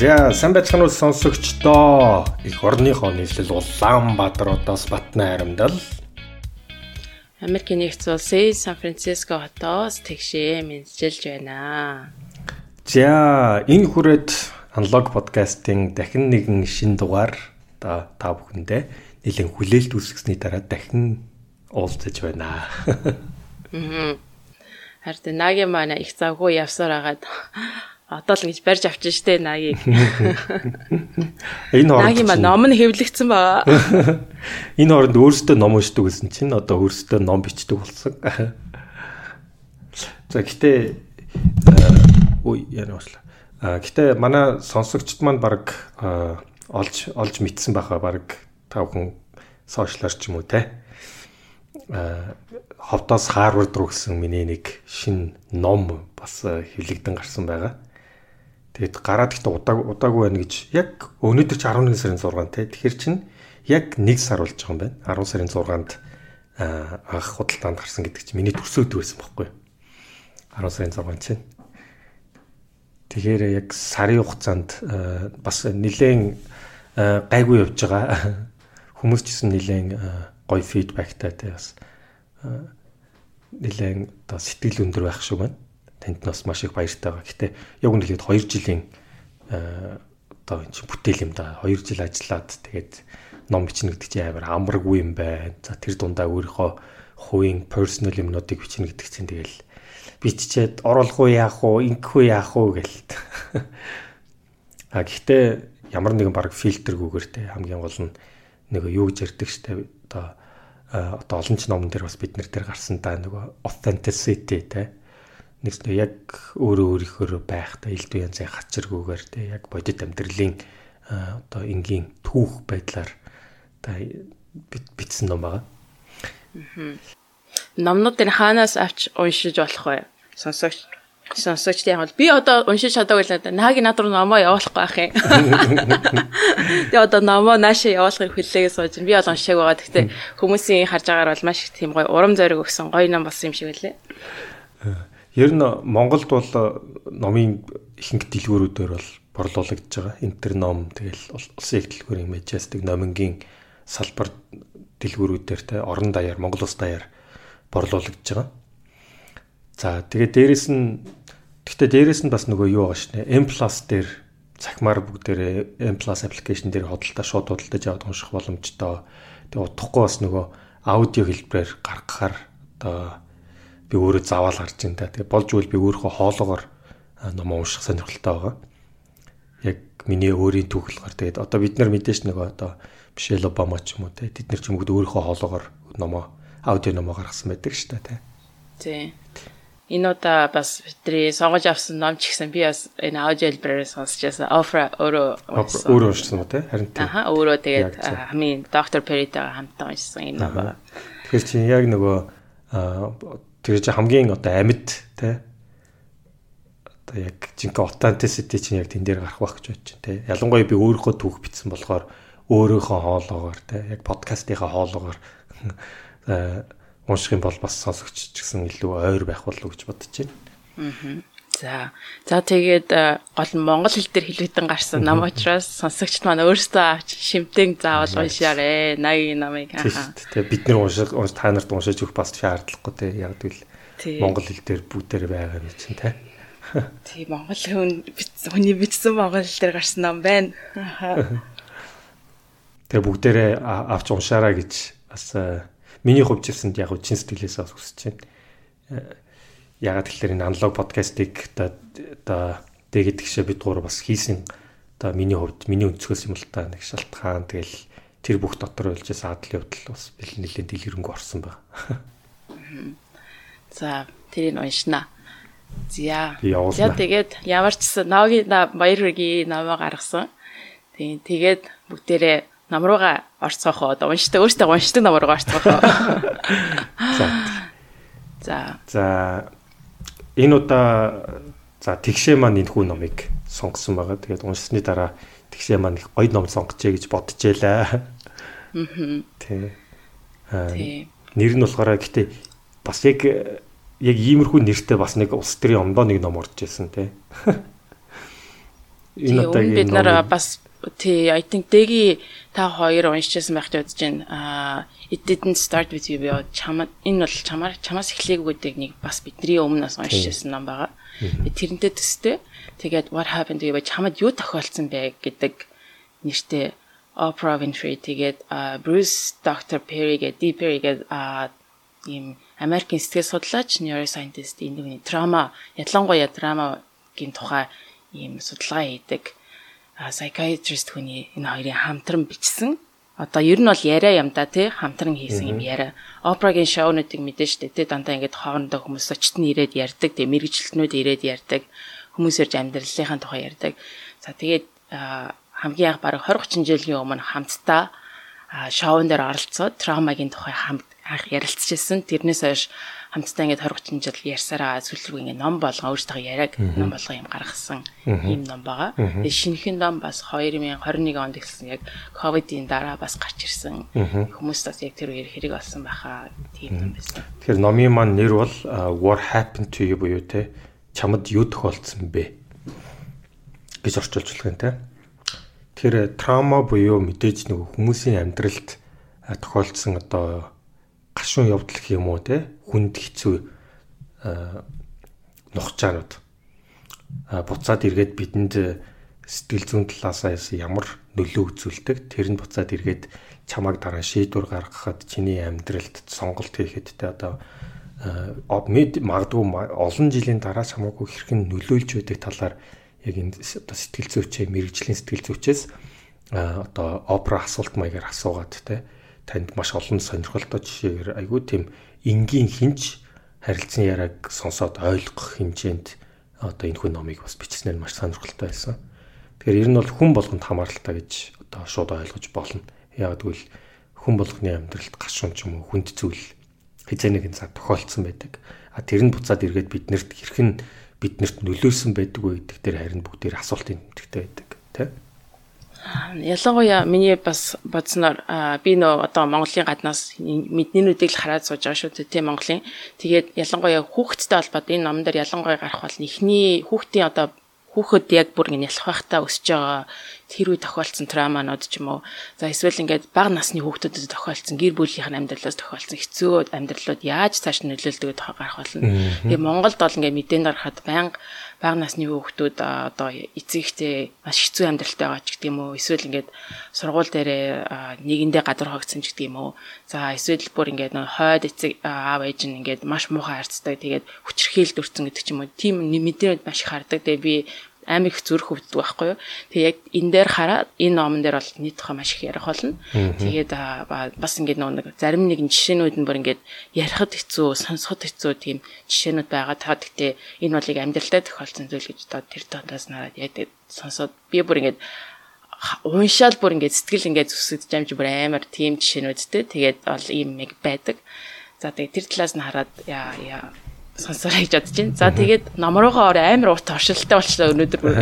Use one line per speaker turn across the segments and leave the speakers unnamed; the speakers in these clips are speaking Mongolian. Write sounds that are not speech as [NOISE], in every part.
За сайн байцгаана уу сонсогчдоо. Эх орныхоо нийслэл Улаанбаатар одоос Батны харамдал.
Америкийн нэгдсэн улсын Сан Франциско хотоос тэгшээ мэдчилж байна.
За энэ хүрээд аналог подкастын дахин нэгэн шин дугаар та та бүхэндээ нэлээд хүлээлт үүсгэсний дараа дахин уулзаж байна.
Харин нагийн маань их завгүй явсаар агаад одоо л ингэж барьж авчин штэ нагийг. [LAUGHS]
Энэ хооронд
нагийн маань ном нь хэвлэгдсэн байгаа. [LAUGHS]
Энэ хооронд өөрөөсөө ном уншдаг гэсэн чинь одоо өөрөөсөө ном бичдэг болсон. [LAUGHS] За гэтээ ой яна уушлаа. А гэтээ манай сонсогчд маань баг олж олж мэдсэн байхаа баг тавхан сошиалар ч юм уу те. А ховдоос Харвард руу гэсэн миний нэг шин ном бас хэвлэгдэн гарсан байгаа. Тэгэд гараад ихтэй удааг удаагүй байна гэж яг өнөөдөр чи 11 сарын 6 те. Тэгэхээр чин яг 1 сар болж байгаа юм байна. 10 сарын 6-нд анх худалдаанд гарсан гэдэг чи миний төрсөд байсан байхгүй юу? 10 сарын 6 чинь. Тэгэхээр яг сарын хугацаанд бас нэлээд гайгүй явж байгаа. [LAUGHS] Хүмүүс ч гэсэн нэлээд гоё фидбэктэй те бас нэлээд одоо сэтгэл өндөр байх шиг байна. Танд нас маш их баяртай байгаа. Гэтэ яг үнэхээр 2 жилийн одоо энэ чинь бүтээл юм да. 2 жил ажиллаад тэгээд ном бичнэ гэдэг чинь амар амаргүй юм байна. За тэр дундаа өөрийнхөө хувийн personal юмнуудыг бичнэ гэдэг чинь тэгэл биччихэд уу яах уу, ингэх үү яах уу гэл. [LAUGHS] А гэхдээ ямар нэгэн баг фильтргүйгээр те хамгийн гол нь нэг юу гэж ярьдаг штэ одоо одоо олон ч номон дээр бас бид нар дээр гарсан да нөгөө authenticity те нэг яг өөрөө өөрийнхөө байх та элдв янзын хачиргүйгээр те яг бодит амьдралын одоо энгийн түүх байдлаар та бичсэн ном байгаа.
Номнууд энэ хаанаас авч уншиж болох вэ? Сонсогч сонсогчд яг бол би одоо уншиж чадаагүй л наагийн над руу номоо явуулахгүй байх юм. [LAUGHS] Тэгээ одоо номоо наашаа явуулахыг хүлээгээ сууж би бол уншааг байгаа. Гэхдээ хүмүүсийн харж байгаагаар бол маш их тийм гоё урам зориг өгсөн гоё ном болсон юм шиг байлээ.
Ер нь Монголд бол номын ихэнх дэлгүүрүүдээр бол борлуулагдж байгаа. Интер ном тэгэл улсын их дэлгүүрийн Majestic номингийн салбар дэлгүүрүүдээр те орон даяар Монгол улс даяар борлуулагдж байгаа. За тэгээ дээрэс нь Гэхдээ дээрэс нь бас нөгөө юу байгаа шнэ. M+ дээр цахимаар бүгдээрээ M+ аппликейшн дээр хөдөлთა шууд хөдөлтөж аваад унших боломжтой. Тэгээ утахгүй бас нөгөө аудио хэлбэрээр гаргахаар одоо би өөрөө заавал гарч ин та. Тэгээ болж үйл би өөрөө хоолоогоор ном унших сонирхолтой байгаа. Яг миний өөрийн түүхэлгээр тэгээд одоо бид нар мэдээж нөгөө одоо Мишель Обама ч юм уу те тэд нар ч юм уу өөрийнхөө хоолоогоор номоо аудио номоо гаргасан байдаг шүү дээ те.
Тий энэ удаа бас бидний сонгож авсан ном ч гэсэн би бас энэ аудио хэлбэрээр сонсч байсан. Офра өөрөө
өөрөө уншсан уу те? Харин тийм.
Аха өөрөө тэгээд хамгийн доктор Перитайгаа хамтдаа уншсан юм байна.
Тэгэхээр чи яг нөгөө чи хамгийн одоо амьд те одоо яг жинхэнэ authenticity чинь яг тэн дээр гарах байх гэж бодож байна те. Ялангуяа би өөрийнхөө түүх бичсэн болохоор өөрийнхөө хоолоогоор те яг подкастынхаа хоолоогоор [LAUGHS] унших юм бол бас сонсогч ч гэсэн илүү ойр байх болов уу гэж бодож байна.
Аа. За. За тэгээд э, гол нь монгол хэл дээр хэлвэдэн гарсан ном учраас сонсогчд маань өөрсдөө авч шимтэн заавал уншаарэ. 80 намыг
хаа. Тэгээ бид нар унших та нарт уншиж өгөх бас шаардлагагүй те. Яг тэгвэл монгол хэл дээр бүгдээр байгаа юм чинь те. [LAUGHS]
Тий монгол хүн хүний бичсэн монгол хэл дээр гарсан ном байна.
Тэгээ бүгдээрээ авч уншаараа гэж бас э, Миний хувьд гэсэн яг чин сэтгэлээсээ хүсэж байна. Ягаад тэгэхээр энэ аналог подкастыг одоо дэ гэдгшээ бид гур бас хийсэн одоо миний хувьд миний өнцгөөс юм л та нэг шалтгаан тэгэл тэр бүх дотор болж саадл явдал бас бэл нэлээд дэлгэрэнгүй орсон байна.
За тэрийг уншнаа. За. За тэгээд ямар ч гэсэн ногийн баяргийн намаа гаргасан. Тэгээд бүгдээрээ нам руугаа орцоохоо одоо уншдаг өөртөө уншдаг нам руугаа орцоохоо. [LAUGHS] [LAUGHS]
За.
За.
За энэ удаа за тэгшээ маань энэ хүү номыг сонгосон байгаа. Тэгээд уншсны дараа тэгшээ маань их гоё ном сонгочээ гэж бодчихжээ. Аа. Тий. Аа. Нэр нь болохоор гэтээ бас яг яг иймэрхүү нэртэй бас нэг улс төрийн ондоо нэг ном орж ирсэн тий. Энэ
удаагийн бид нар бас тий I think дэги та хоёр уншижсэн байх гэж бодож байна. Аа it didn't start with you боо чамд энэ бол чамаар чамаас эхлээгүйдэг нэг бас бидний өмнөөс уншижсэн ном байгаа. Тэрнтэй төстэй. Тэгээд what happened to you чамд юу тохиолдсон бэ гэдэг нэртэй Oprah Winfrey тэгээд Bruce Dr. Perry гэдэг D Perry гэдэг ийм Америкийн сэтгэл судлаач, neuroscientist энэ нэг трама, ялангуяа драмагийн тухай ийм судалгаа хийдэг psychiatrist хүний энэ хоёрын хамтран бичсэн одоо ер нь бол яриа юм да тий хамтран хийсэн юм яриа. Опрагийн шоунуудыг мэдэн штэ тий дандаа ингээд хоорондоо хүмүүс очт нь ирээд ярьдаг тий мэрэгчлэтнүүд ирээд ярьдаг хүмүүс ирж амьдралынхаа тухай ярьдаг. За тэгээд хамгийн анх бараг 20 30 жилийн өмнө хамтдаа шоун дээр оролцоод травмагийн тухай хамт анх ярилцчихсан. Тэрнээс хойш хамтдаа ингээд 20 30 жил ярьсараа сүүл рүү ингээд ном болгоо өөртөө яриаг ном болгоо юм гаргасан ийм ном байгаа. Тэгээ шинэхэн ном бас 2021 онд эхэлсэн яг ковидын дараа бас гарч ирсэн. Хүмүүс бас яг тэр үеэр хэрэг болсон байхаа тийм ном байсан.
Тэгэхээр номын маань нэр бол What happened to you буюу те чамд юу тохиолдсон бэ гэж орчуулж болох юм те. Тэгэхээр траума буюу мэдээж нэг хүмүүсийн амьдралд тохиолдсон одоо гашуун явдал гэх юм уу те? Хүнд хэцүү нухчаанууд буцаад эргээд бидэнд сэтгэл зүйн талаасаа ямар нөлөө үзүүлдэг тэр нь буцаад эргээд чамайг дараа шийдвэр гаргахад чиний амьдралд сонголт хийхэд те одоо мэд магадгүй олон жилийн дараа чамаагүй хэрхэн нөлөөлж байдаг талаар яг энэ одоо сэтгэл зүйчээ мэрэгжлийн сэтгэл зүйчээс одоо опера асуулт маягаар асуугаад те танд маш олон сонирхолтой жишээгээр айгүй тийм энгийн хинч харилцан яриаг сонсоод ойлгох хэмжээнд одоо энэ хүн номыг бас бичснээр маш сонирхолтой байсан. Тэгэхээр ер нь бол хүн болгонд хамааралтай гэж одоо шууд ойлгож болно. Яг тэгвэл хүн болгоны амьдралд гашуун ч юм уу хүнд зүйл хизээ нэгэн цаг тохиолдсон байдаг. А тэр нь буцаад эргээд биднэрт хэрхэн биднэрт нөлөөсөн байдаг вэ гэдэг дээр харин бүгдээр асуултын тэмдэгтэй байдаг тийм
Ялангуяа миний бас бодсноор би нөө одоо Монголын гаднаас мэднэнүүдийг л хараад сууж байгаа шүү дээ тийм Монголын. Тэгээд ялангуяа хүүхдтэй холбоод энэ номон дээр ялангуяа гарах бол эхний хүүхдийн одоо хүүхэд яг бүр ингэ ялах байхдаа өсөж байгаа тэр үе тохиолдсон травманууд ч юм уу. За эсвэл ингээд бага насны хүүхдүүдэд тохиолдсон гэр бүлийнх нь амьдралаас тохиолдсон хэцүү амьдралууд яаж цааш нөлөөлдөг гарах болно. Тэгээ Монголд бол ингээд мэдээнд гарахад байнга бага насны хүүхдүүд одоо эцэгтэй маш хэцүү амьдралтай байгаа ч гэдэг юм уу эсвэл ингээд сургууль дээрээ нэгэндээ гадар хогцсон ч гэдэг юм уу за эсвэл бүр ингээд хойд эцэг аав ээж нь ингээд маш муухай харцдаг тэгээд хүчрхийлд өрцөн гэдэг ч юм уу? Тийм мэдээ маш их хардаг тэгээд би амар их зүрх өвддөг байхгүй юу. Тэгээ яг энэ дээр хараад энэ номон дээр бол нийт тухай маш их ярих болно. Тэгээд бас ингээд нэг зарим нэгэн жишээнүүд нь бүр ингээд ярихад хэцүү, сонсоход хэцүү тийм жишээнүүд байгаа. Та гэхдээ энэ болыг амьдралдаа тохиолдсон зүйл гэж одоо тэр дотоос нараад яг сонсоод би бүр ингээд уншаал бүр ингээд сэтгэл ингээд зүсгэж амж бүр амар тийм жишээнүүдтэй. Тэгээд бол ийм нэг байдаг. За тэгээд тэр талаас нь хараад яа яа сонсороо гэж бодож байна. За тэгээд номруугаа орой амар урт оршилттай болчихлоо өнөөдөр бүр.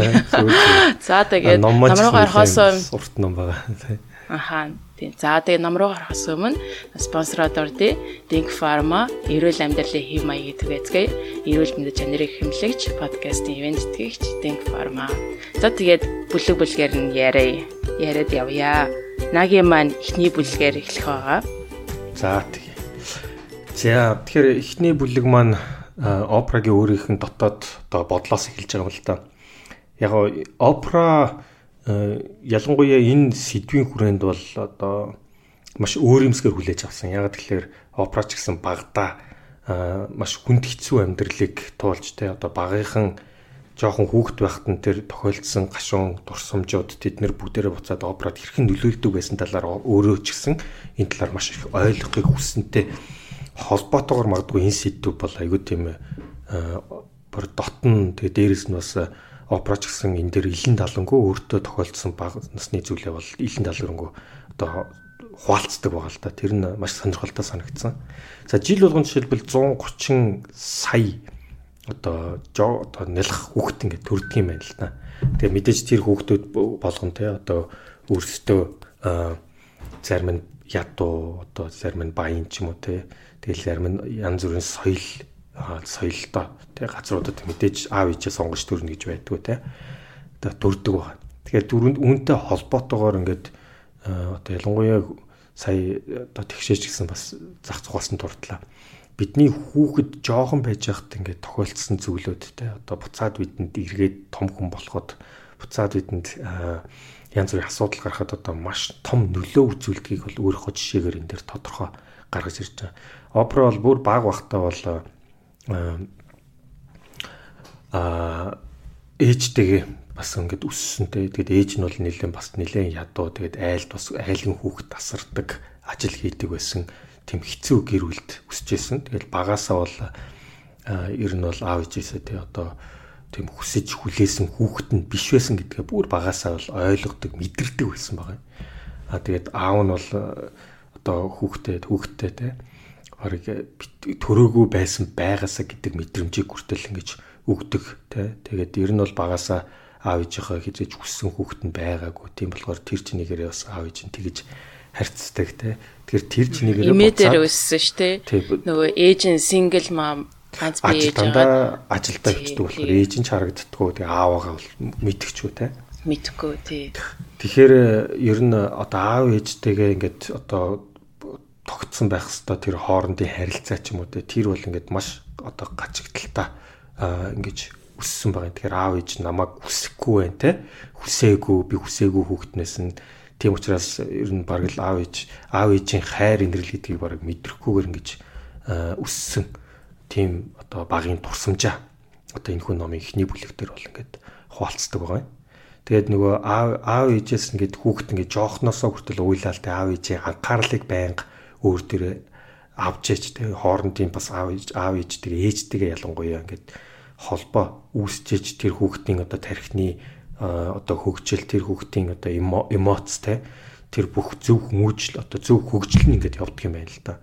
За тэгээд номруугаа орохоос
урт ном байгаа.
Аха. Тийм. За тэгээд номруугаа орохоос өмнө спонсороод ордё. Think Pharma, эрүүл амьдралын хэв маягийг түгээцгээе. Эрүүл мэндийн чанарыг хэмлэгч подкастын ивент тэтгэгч Think Pharma. За тэгээд бүлэг бүлгээр нь яриа. Яриад явъя. Нагийн маань эхний бүлгээр эхлэх байгаа.
За тэгээ. За тэгэхээр эхний бүлэг маань опрагийн өөрийнх нь дотоод одоо бодлоос эхэлж байгаа юм л да. Яг опера ялангуяа энэ сэдвийн хүрээнд бол одоо маш өөр юмсгээр хүлээж авсан. Яг тэгэхээр опера ч гэсэн багада маш хүнд хэцүү амьдралыг туулж те одоо багийнхан жоохон хүүхэд байхад нь тэр тохиолдсон гашуун дурсамжууд тэд нэр бүгдээрээ буцаад операд хэрхэн нөлөөлдөг байсан талаар өөрөө ч гэсэн энэ талаар маш их ойлгохыг хүссэнтэй холбоотойгоор магадгүй энэ сэдв бол айгүй тийм бүр дотн тэгээ дээрэс нь бас опeraч гэсэн энэ дээр илэн талангуу өөртөө тохиолдсон баг насны зүйлээ бол илэн талангуу одоо хуваалцдаг байгаа л да. Тэр нь маш сонирхолтой санагдсан. За жил болгон жишээлбэл 130 сая одоо одоо нялх хүүхэд ингээд төрдөг юм байна л да. Тэгээ мэдээж тэр хүүхдүүд болгон те одоо өөрсдөө зарим нь ядуу одоо зарим нь баян ч юм уу те Тэгэл зарим нь янз бүрийн соёл соёлтой тий газруудад мэдээж аав ээжээ сонгож төрнө гэж байдгүй тий. одоо дүрдэг байна. Тэгэхээр дөрөнд үүнтэй холбоотойгоор ингээд одоо ялангуяа сая одоо тэгшээч гэсэн бас зах зугаалсан дурдлаа. Бидний хүүхэд жоохон байж байхад ингээд тохиолдсон зүйлүүд те одоо буцаад бидэнд эргээд том хүн болоход буцаад бидэнд янз бүрийн асуудал гарахад одоо маш том нөлөө үзүүлдгийг бол өөрийнхөө жишээгээр энэ дэр тодорхой гаргаж ирж байгаа. Опера бол бүр баг бахтаа бол аа ээжтэйгээ бас ингээд өссөнтэй. Тэгээд ээж нь бол нэлээд бас нэлээд ядуу. Тэгээд айлд бас айлын хүүхэд тасардаг, ажил хийдэг байсан. Тэм хэцүү гэр бүлд өсөжсэн. Тэгээд багасаа бол ер нь бол аав ээжээсээ тий одоо тийм хүсэж хүлээсэн хүүхэд нь биш байсан гэдгээ бүр багасаа бол ойлгодог, мэдэрдэг байсан байгаа. А тэгээд аав нь бол одоо хүүхдэд хүүхдтэй тий барыг төрөөгүй байсан байгаасаа гэдэг мэдрэмжийг хүртэл ингэж өгдөг тий. Тэгээд ер нь бол багасаа аав ээжийнхээ хизээж хүссэн хүүхэд нь байгаагүй. Тийм болохоор тэр чинийгээрээ бас аав ээж нь тэгэж харьцдаг те. Тэгэхээр тэр чинийгээрээ
имэдэр өссөн ш те. Нөгөө ээж нь сингл мам ганц
би ээж дандаа ажилдаа бичдэг болохоор ээж нь ч харагддаггүй. Тэгээ ааваагаа бол мэдчихгүй те.
Мэдхгүй тий.
Тэгэхээр ер нь одоо аав ээжтэйгээ ингээд одоо тогтсон байх хэвээр тэр хоорондын харилцаа ч юм уу тэр бол ингээд маш одоо гачигдaltaа ингэж өссөн байгаа. Тэгэхээр аав ээж намайг хүсэхгүй байна те. Хүсээгүй би хүсээгүй хүүхднээс нь тийм учраас ер нь баг л аав ээж аав ээжийн хайр инрэл гэдгийг баг мэдрэхгүйгээр ингэж өссөн тийм одоо багийн турсамжаа одоо энэ хүн номын эхний бүлэгтэр бол ингээд хуваалцдаг байгаа юм. Тэгээд нөгөө аав аав ээжээс ингээд хүүхэд ингээд жоохносоо хүртэл уйлалтай аав ээжийн анхаарлыг байнга өөр дөрөө авч ээж тэг хоорондын бас аав аав ээжтэйгээ ээжтэйгээ ялангуяа ингээд холбоо үүсчиж тэр хүүхдийн одоо тархины одоо хөгжил тэр хүүхдийн одоо эмоц те тэр бүх зөв хүмүүжил одоо зөв хөгжил нь ингээд явдаг юм байна л да.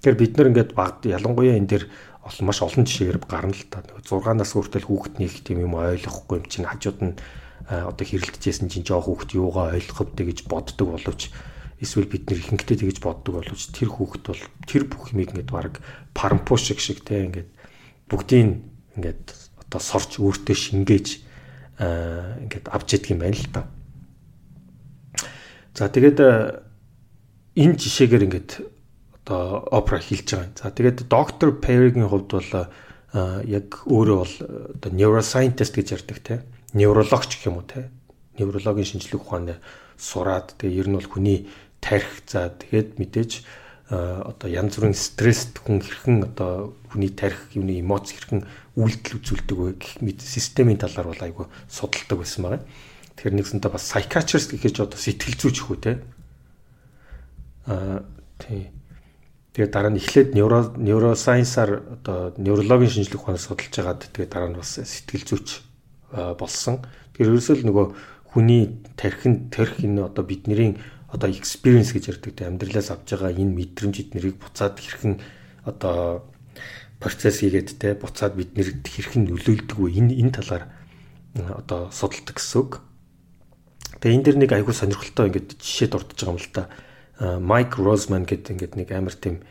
Тэгэхээр бид нар ингээд баг ялангуяа энэ дэр маш олон жишээгээр гарна л та. 6 нас хүртэл хүүхднийх тийм юм ойлгохгүй юм чинь хажууд нь одоо хэрэлдэжсэн чинь жоо хүүхд юугаа ойлгох вэ гэж боддог боловч эсвэл бид нэр ихэнхдээ тэгэж боддог боловч тэр хүүхд бол тэр бүх юмыг ингээд баг парампу шиг шиг те ингээд бүгдийн ингээд одоо сорч өөртөө шингээж ингээд авч ядг юм байна л та. За тэгээд энэ жишээгээр ингээд одоо опера хэлж байгаа. За тэгээд доктор Перригийн хувьд бол яг өөрөө бол одоо neuroscientist гэж ярьдаг те. Неврологч гэх юм уу те. Неврологийн шинжилгээ ухааны сураад тэгээ ер нь бол хүний тарих за тэгээд мэдээж одоо янз бүрийн стресст хүн хэрхэн одоо хүний тарих юуны эмоц хэрхэн үйлдэл үзүүлдэг вэ гэх мэт системийн талаар бол айгүй судалдаг байсан байгаа. Тэгэхээр нэгсэнтэй бас psychiatrist гэхэж одоо сэтгэл зүйч хүү те. Аа тий. Тэгээ дараа нь эхлээд неуро neuroscience-аар одоо неврологийн шинжилгээ ухаанаас судалж байгаад тэгээ дараа нь бас сэтгэл зүйч болсон. Тэгэхээр ерөөсөө л нөгөө хүний тархинд тарих энэ одоо бидний одоо experience гэж ярьдаг те амьдралаас авж байгаа энэ мэдрэмж эднэрийг буцаад хэрхэн одоо процесс хийгээд те буцаад биднэрт хэрхэн нөлөөлдөг вэ энэ энэ талаар одоо судалдаг гэсэн үг. Тэгээ энэ дэр нэг айгүй сонирхолтой ингээд жишээ дурдж байгаа юм л та. Майк Росман гэдэг ингээд нэг амар тийм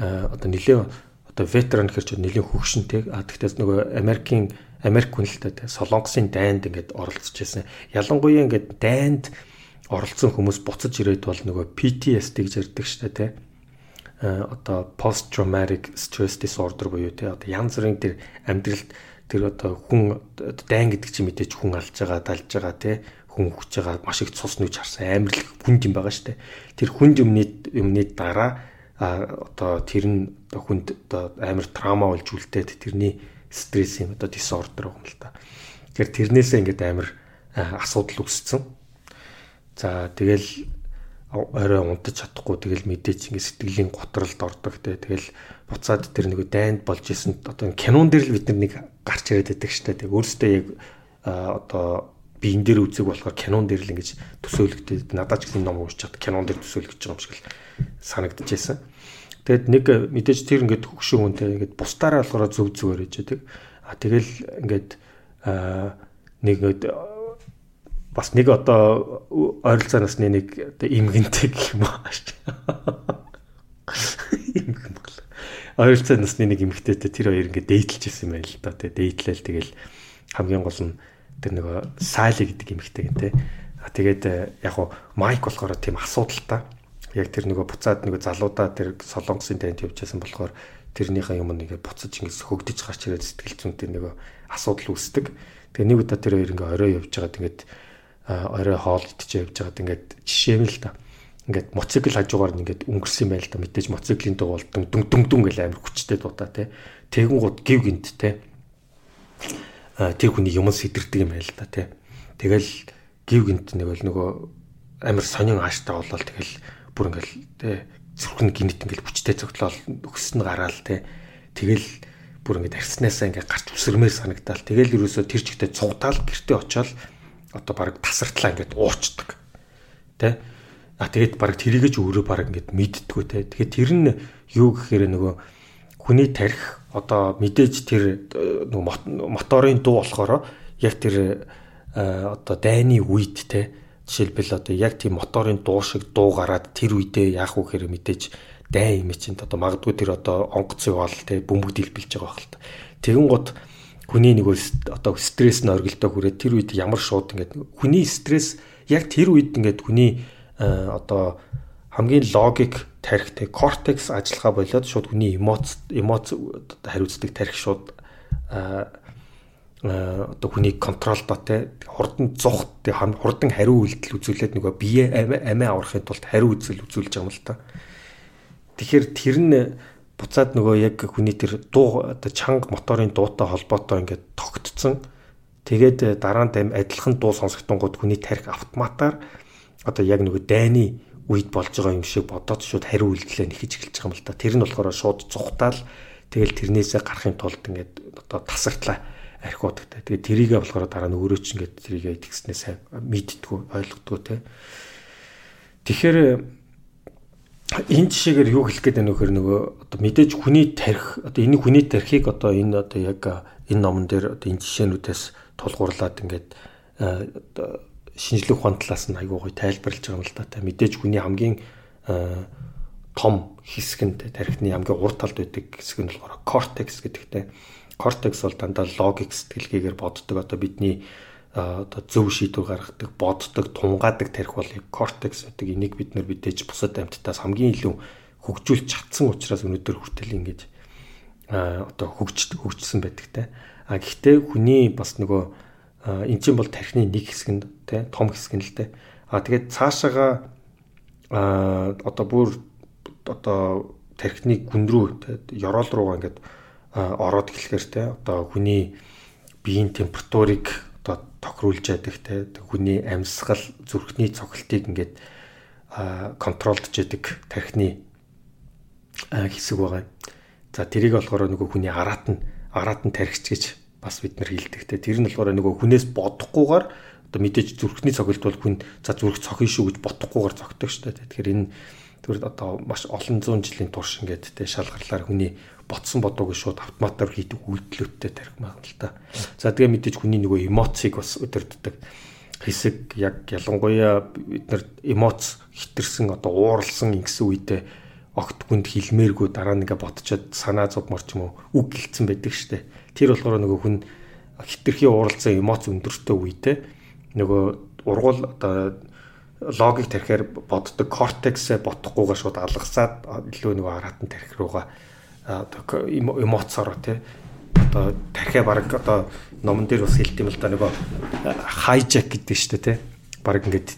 одоо нэлээ одоо ветеран хэрч нэлээ хөгшинтэй. А тэгтээс нөгөө Америкийн Америк хүн л та Солонгосын дайнд ингээд оролцож байсан. Ялангуяа ингээд дайнд оролцсон хүмүүс буцаж ирээд бол нөгөө PTSD гэж ярьдаг дээ тий. А одоо post traumatic stress disorder буюу тий одоо янз бүрийн тэр амьдралд тэр одоо хүн дайн гэдэг чинь мэдээж хүн алж байгаа, далж байгаа тий хүн хүч байгаа маш их цус нүж харсан амар л хүнд юм байгаа дээ. Тэр хүнд юмны юмны дараа а одоо тэр нь хүнд одоо амар траума болж үлдээд тэрний стресс юм одоо disorder юм л та. Тэгэхээр тэрнээсээ ингээд амар асуудал үүссэн. За тэгэл орой унтаж чадахгүй тэгэл мэдээч ингэ сэтгэлийн готролд ордог те тэгэл буцаад тэр нэг дайнд болж исэн одоо кинон дээр л бид нар нэг гарч ирээд байдаг штэ тэг өөрөөсөө яг одоо биен дээр үзэг болохоор кинон дээр л ингэж төсөөлөгдөд надад ч гэсэн ном уншиж чад кинон дээр төсөөлөгдөж байгаа юм шиг л санагдчихсэн. Тэгэд нэг мэдээж тэр ингээд хөгшин хүнтэй ингээд бусдаараа болохоор зөв зүгээр байдаг. А тэгэл ингээд нэг бас нэг одоо ойролцоо насны нэг одоо имгэнтэй гэх юм аа. Имгэн бол. Ойролцоо насны нэг эмэгтэйтэй тэр хоёр ингээд дээдлж ирсэн байна л да. Тэгээ дээдлээл тэгэл хамгийн гол нь тэр нөгөө Сали гэдэг эмэгтэй гэн те. А тэгээд яг уу майк болохоор тийм асуудалтай. Яг тэр нөгөө буцаад нөгөө залуудаа тэр солонгосын танд явжсэн болохоор тэрнийхээ юм нэгэ буцаж ингэж хөгдөж гарч ирээд сэтгэл зүйнтэй нөгөө асуудал үүсдэг. Тэгээ нэг удаа тэр хоёр ингээ орой явж байгаад ингээд орой хоол идчихээ явж байгаад ингээд жишээ юм л та. Ингээд моцикл хажуугаар ингээд өнгөрсөн байл та мэдээж моциклийн дуу бол дүн дүн дүн гэл амар хүчтэй дуудаа те. Тэгэн гууд гів гинт те. Тэр хүний юм сэтэрдэг юм байл та те. Тэгэл гів гинт нэг бол нөгөө амар сонин ааштай болол тэгэл бүр ингээл те зүрхэн гинт ингээл хүчтэй цогтлол нь гараал те. Тэгэл бүр ингээд арьснаасаа ингээд гарч үсэрмээр санагдаал. Тэгэл ерөөсөө тэр чигтээ цугдаал гэртээ очиод одоо баг тасартлаа ингээд уурчдаг. Тэ? А тэгээд баг тэрийгэж өөрөө баг ингээд мэддгүү те. Тэгэхээр тэр нь юу гэхээр нөгөө хүний тарих одоо мэдээж тэр нөгөө моторын дуу болохоор яг тэр одоо дайны үед те жишээлбэл одоо яг тийм моторын дуу шиг дуу гараад тэр үедээ яах вэ гэхээр мэдээж дайн юм чинь одоо магадгүй тэр одоо онгоц яваал те бөмбөг дэлбэлж байгаа хэл та. Тэгэн гот хүний нэг одоо стресс нь оргилдоо хүрээд тэр үед ямар шууд ингээд хүний стресс яг тэр үед ингээд хүний одоо хамгийн логик тарихтай кортекс ажиллагаа болоод шууд хүний эмоц эмоц хариуцдаг тарих шууд одоо хүний контролдоо те хурдан зух хурдан хариу үйлдэл үзүүлээд нөгөө бие амиа аврахын тулд хариу үзэл үзүүлж байгаа юм л та. Тэгэхээр тэр нь буцаад нөгөө яг хүний тэр дуу оо чанга моторын дуутай холбоотой ингээд тогтцсон. Тэгээд дараанд аим адилхан дуу сонсогдонгууд хүний тарих автоматар одоо яг нөгөө дайны үед болж байгаа юм шиг бодоод шууд хариу үйлдэлээ нэхэж эхэлж байгаа юм л та. Тэр нь болохоор шууд зүхтаал тэгэл тэрнээсээ гарахын тулд ингээд одоо тасагтлаа архиудагтай. Тэгээд тэрийгээ болохоор дараа нь өөрөө ч ингээд тэрийгээ итгэснээс мэддгүү ойлгодгоо те. Тэгэхээр энэ жишээгээр юу хэлэх гээд байна вэ гэхээр нөгөө одоо мэдээж хүний тарих одоо энэ хүний тарихыг одоо энэ одоо яг энэ номон дээр одоо энэ жишээнүүдээс тулгуурлаад ингээд одоо шинжлэх ухаан талаас нь айгүй гоё тайлбарлаж байгаа юм л та. Мэдээж хүний хамгийн том хэсэг нь тарихны хамгийн урт талд байдаг хэсэг нь болохоор кортекс гэдэгтэй. Кортекс бол дандаа логик сэтгэлгээгээр боддог одоо бидний одоо зөв шийдвэр гаргадаг, боддог, тунгаадаг тарих бол кортекс гэдэг энийг бид нар мэдээж бусад амьтдаас хамгийн илүү хөгжүүлж чадсан учраас өнөөдөр хүртэл ингэж одоо хөгжиж хөгжсөн байдаг те. А гэхдээ хүний бас нөгөө эн чинь бол тархины нэг хэсэг нь те том хэсэг нь л те. А тэгээд цаашаага а одоо бүр одоо тархины гүн рүү те ёроол руугаа ингээд ороод эхлэхээр те одоо хүний биеийн температурыг тохируулж яддаг те хүний амьсгал зүрхний цогцолтыг ингээд контролдж яадаг тархины хэсэг байгаа. За тэрийг болохоор нөгөө хүний араат нь араат нь тархич гэж бас бид нар хэлдэг те. Тэр нь болохоор нөгөө хүнээс бодохгүйгээр одоо мэдээж зүрхний цогцолт бол хүн за зүрх цохин шүү гэж бодохгүйгээр цогтөг шүү дээ. Тэгэхээр энэ тэр одоо маш олон зуун жилийн турш ингээд те шалгарлаар хүний ботсон бодоогүй шууд автоматар хийдэг үйлдэлүүдтэй тарих маа л та. За тэгээ мэдээж хүний нөгөө эмоцийг бас өдөрддөг хэсэг яг ялангуяа бид нар эмоц хитэрсэн одоо ууралсан ингэсэн үедээ огт хүнд хилмээргүй дараа нэгэ ботчоод санаа зовмор ч юм уу үг гэлцэн байдаг штэ. Тэр болохоор нөгөө хүн хитрхи ууралсан эмоц өндөртөө үедээ нөгөө ургуул одоо логик тарихаар боддог кортексээ ботохгүйгээ шууд алгасаад илүү нөгөө хараатан тарих руугаа одоо эмоцороо тий одоо тархиа баг одоо номон дээр бас хэлдэм л да. Нөгөө хайжак гэдэг дээ тий баг ингээд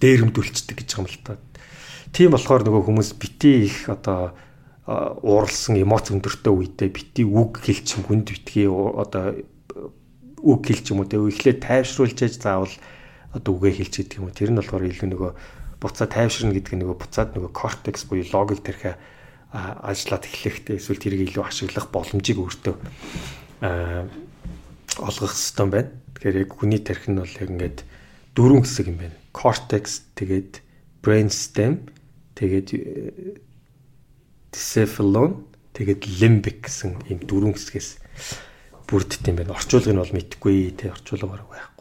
дээрэмдүүлцдэг гэж юм л та. Тийм болохоор нөгөө хүмүүс бити их одоо ууралсан эмоц өндөртөө үедээ бити үг хэлчих хүнд битгий одоо үг хэлчих юм уу те. Эхлээд тайвшруулж яаж заавал одоо үгээ хэлж гэдэг юм уу. Тэр нь болохоор илүү нөгөө буцаа тайвширна гэдэг нөгөө буцаад нөгөө кортекс буюу логик тархиа ажиллаад эхлэхдээ эсвэл тэрийг илүү ашиглах боломжийг өөртөө олгох хэрэгтэй байна. Тэгэхээр яг хүний тарих нь бол яг ингээд дөрвөн хэсэг юм байна. Cortex тэгээд brainstem тэгээд encephalon тэгээд limbic гэсэн ийм дөрвөн хэсгээс бүрддэг юм байна. Орчуулгыг нь бол мэдгүй те орчуулга бараг байх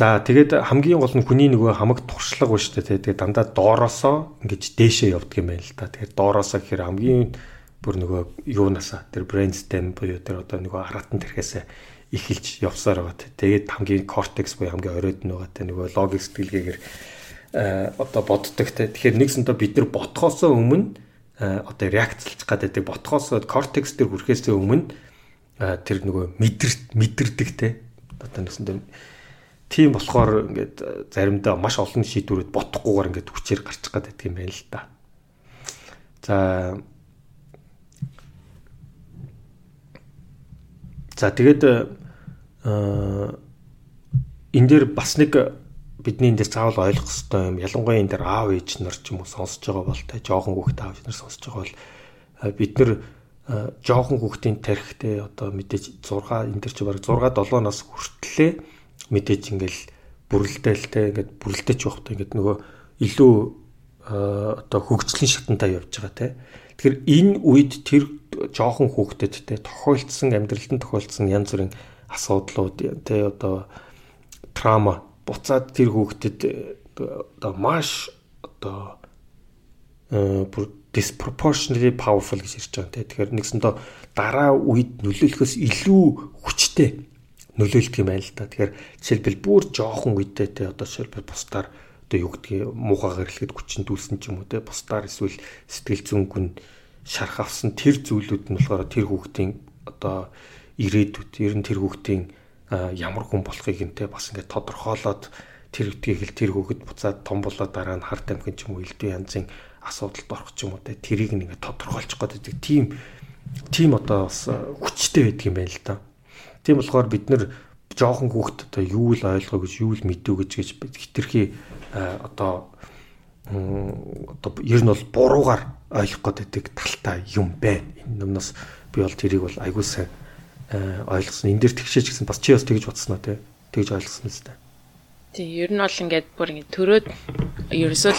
За тэгээд хамгийн гол нь хүний нөгөө хамаг туршлага ба штэ тэгээд дандаа доороосоо ингэж дээшээ явдаг юм байна л та. Тэгээд доороосоо гэхээр хамгийн бүр нөгөө юунасаа тэр брейнсtem буюу тэр одоо нөгөө хараатан тэрхээс эхэлж явсаар байгаа. Тэгээд хамгийн кортекс буюу хамгийн оройд нь байгаа те нөгөө логик сэтгэлгээгээр одоо боддог те. Тэгэхээр нэгсэндээ бид нар ботхоосоо өмнө одоо реакцлж гаддаг ботхоосоо кортекс дээр хүрэхээс өмнө тэр нөгөө мэдэр мэдэрдэг те. Одоо нэгсэндээ тийм болохоор ингээд заримдаа маш олон шийдвэрүүд бодохгүйгээр ингээд хүчээр гарчих гаддаг юм байна л да. За За тэгээд энэ дээр бас нэг бидний энэ дээр заавал ойлгох хэрэгтэй юм. Ялангуяа энэ дээр аав ээж нар ч юм уу сонсож байгаа бол тэ жоохон хүүхэд аав ээж нар сонсож байгаа бол бид нар жоохон хүүхдийн тарихтэй одоо мэдээж 6 энэ дээр чи баг 6 7 нас хүртлээ мэдээж ингээл бүрлдэлтэй ингээд бүрлдэж явахдаа ингээд нөгөө илүү одоо хөгжлийн шатантай явж байгаа те. Тэгэхээр энэ үед тэр жоохон хүүхдэд те тохиолдсон амьдралд нь тохиолдсон янз бүрийн асуудлууд те одоо трама буцаад тэр хүүхдэд одоо маш одоо бүр disproportionately powerful гэж ирж байгаа те. Тэгэхээр нэгсэндээ дараа үед нөлөөлөхөөс илүү хүчтэй нөлөөлдөг юм байна л да. Тэгэхээр жишээлбэл бүр жоохон үедээ те одоо жишээлбэл бусдаар одоо юу гэдгийг муухайгаар хэлэхэд хүчин дүүлсэн ч юм уу те. Бусдаар эсвэл сэтгэл зүйн шарх авсан тэр зүйлүүд нь болохоор тэр хүүхдийн одоо ирээдүйд ер нь тэр хүүхдийн ямар хүн болохыг нь те бас ингээд тодорхойлоод тэр үтгийг хэл тэр хүүхэд буцаад том болоод дараа нь харт амхин ч юм уу элдв янзын асуудалд орох ч юм уу те тэрийг нэг тодорхойлж гэдэг тийм тийм одоо бас хүчтэй байдаг юм байна л да. Тийм болохоор бид нэр жоохон хүүхэд одоо юу л ойлгоо гэж юу л мэдүү гэж гэж хитрхи одоо одоо ер нь бол буруугаар ойлгох гэдэг талтай юм байна. Энэ юмнаас би бол тэрийг бол айгүй сайн ойлгосон. Энд дээр тэгшээч гэсэн бас чи бас тэгж бодсноо те. Тэгж ойлгосон үстэй.
Тий, ер нь бол ингээд бүр ингээд төрөөд ерөөсөө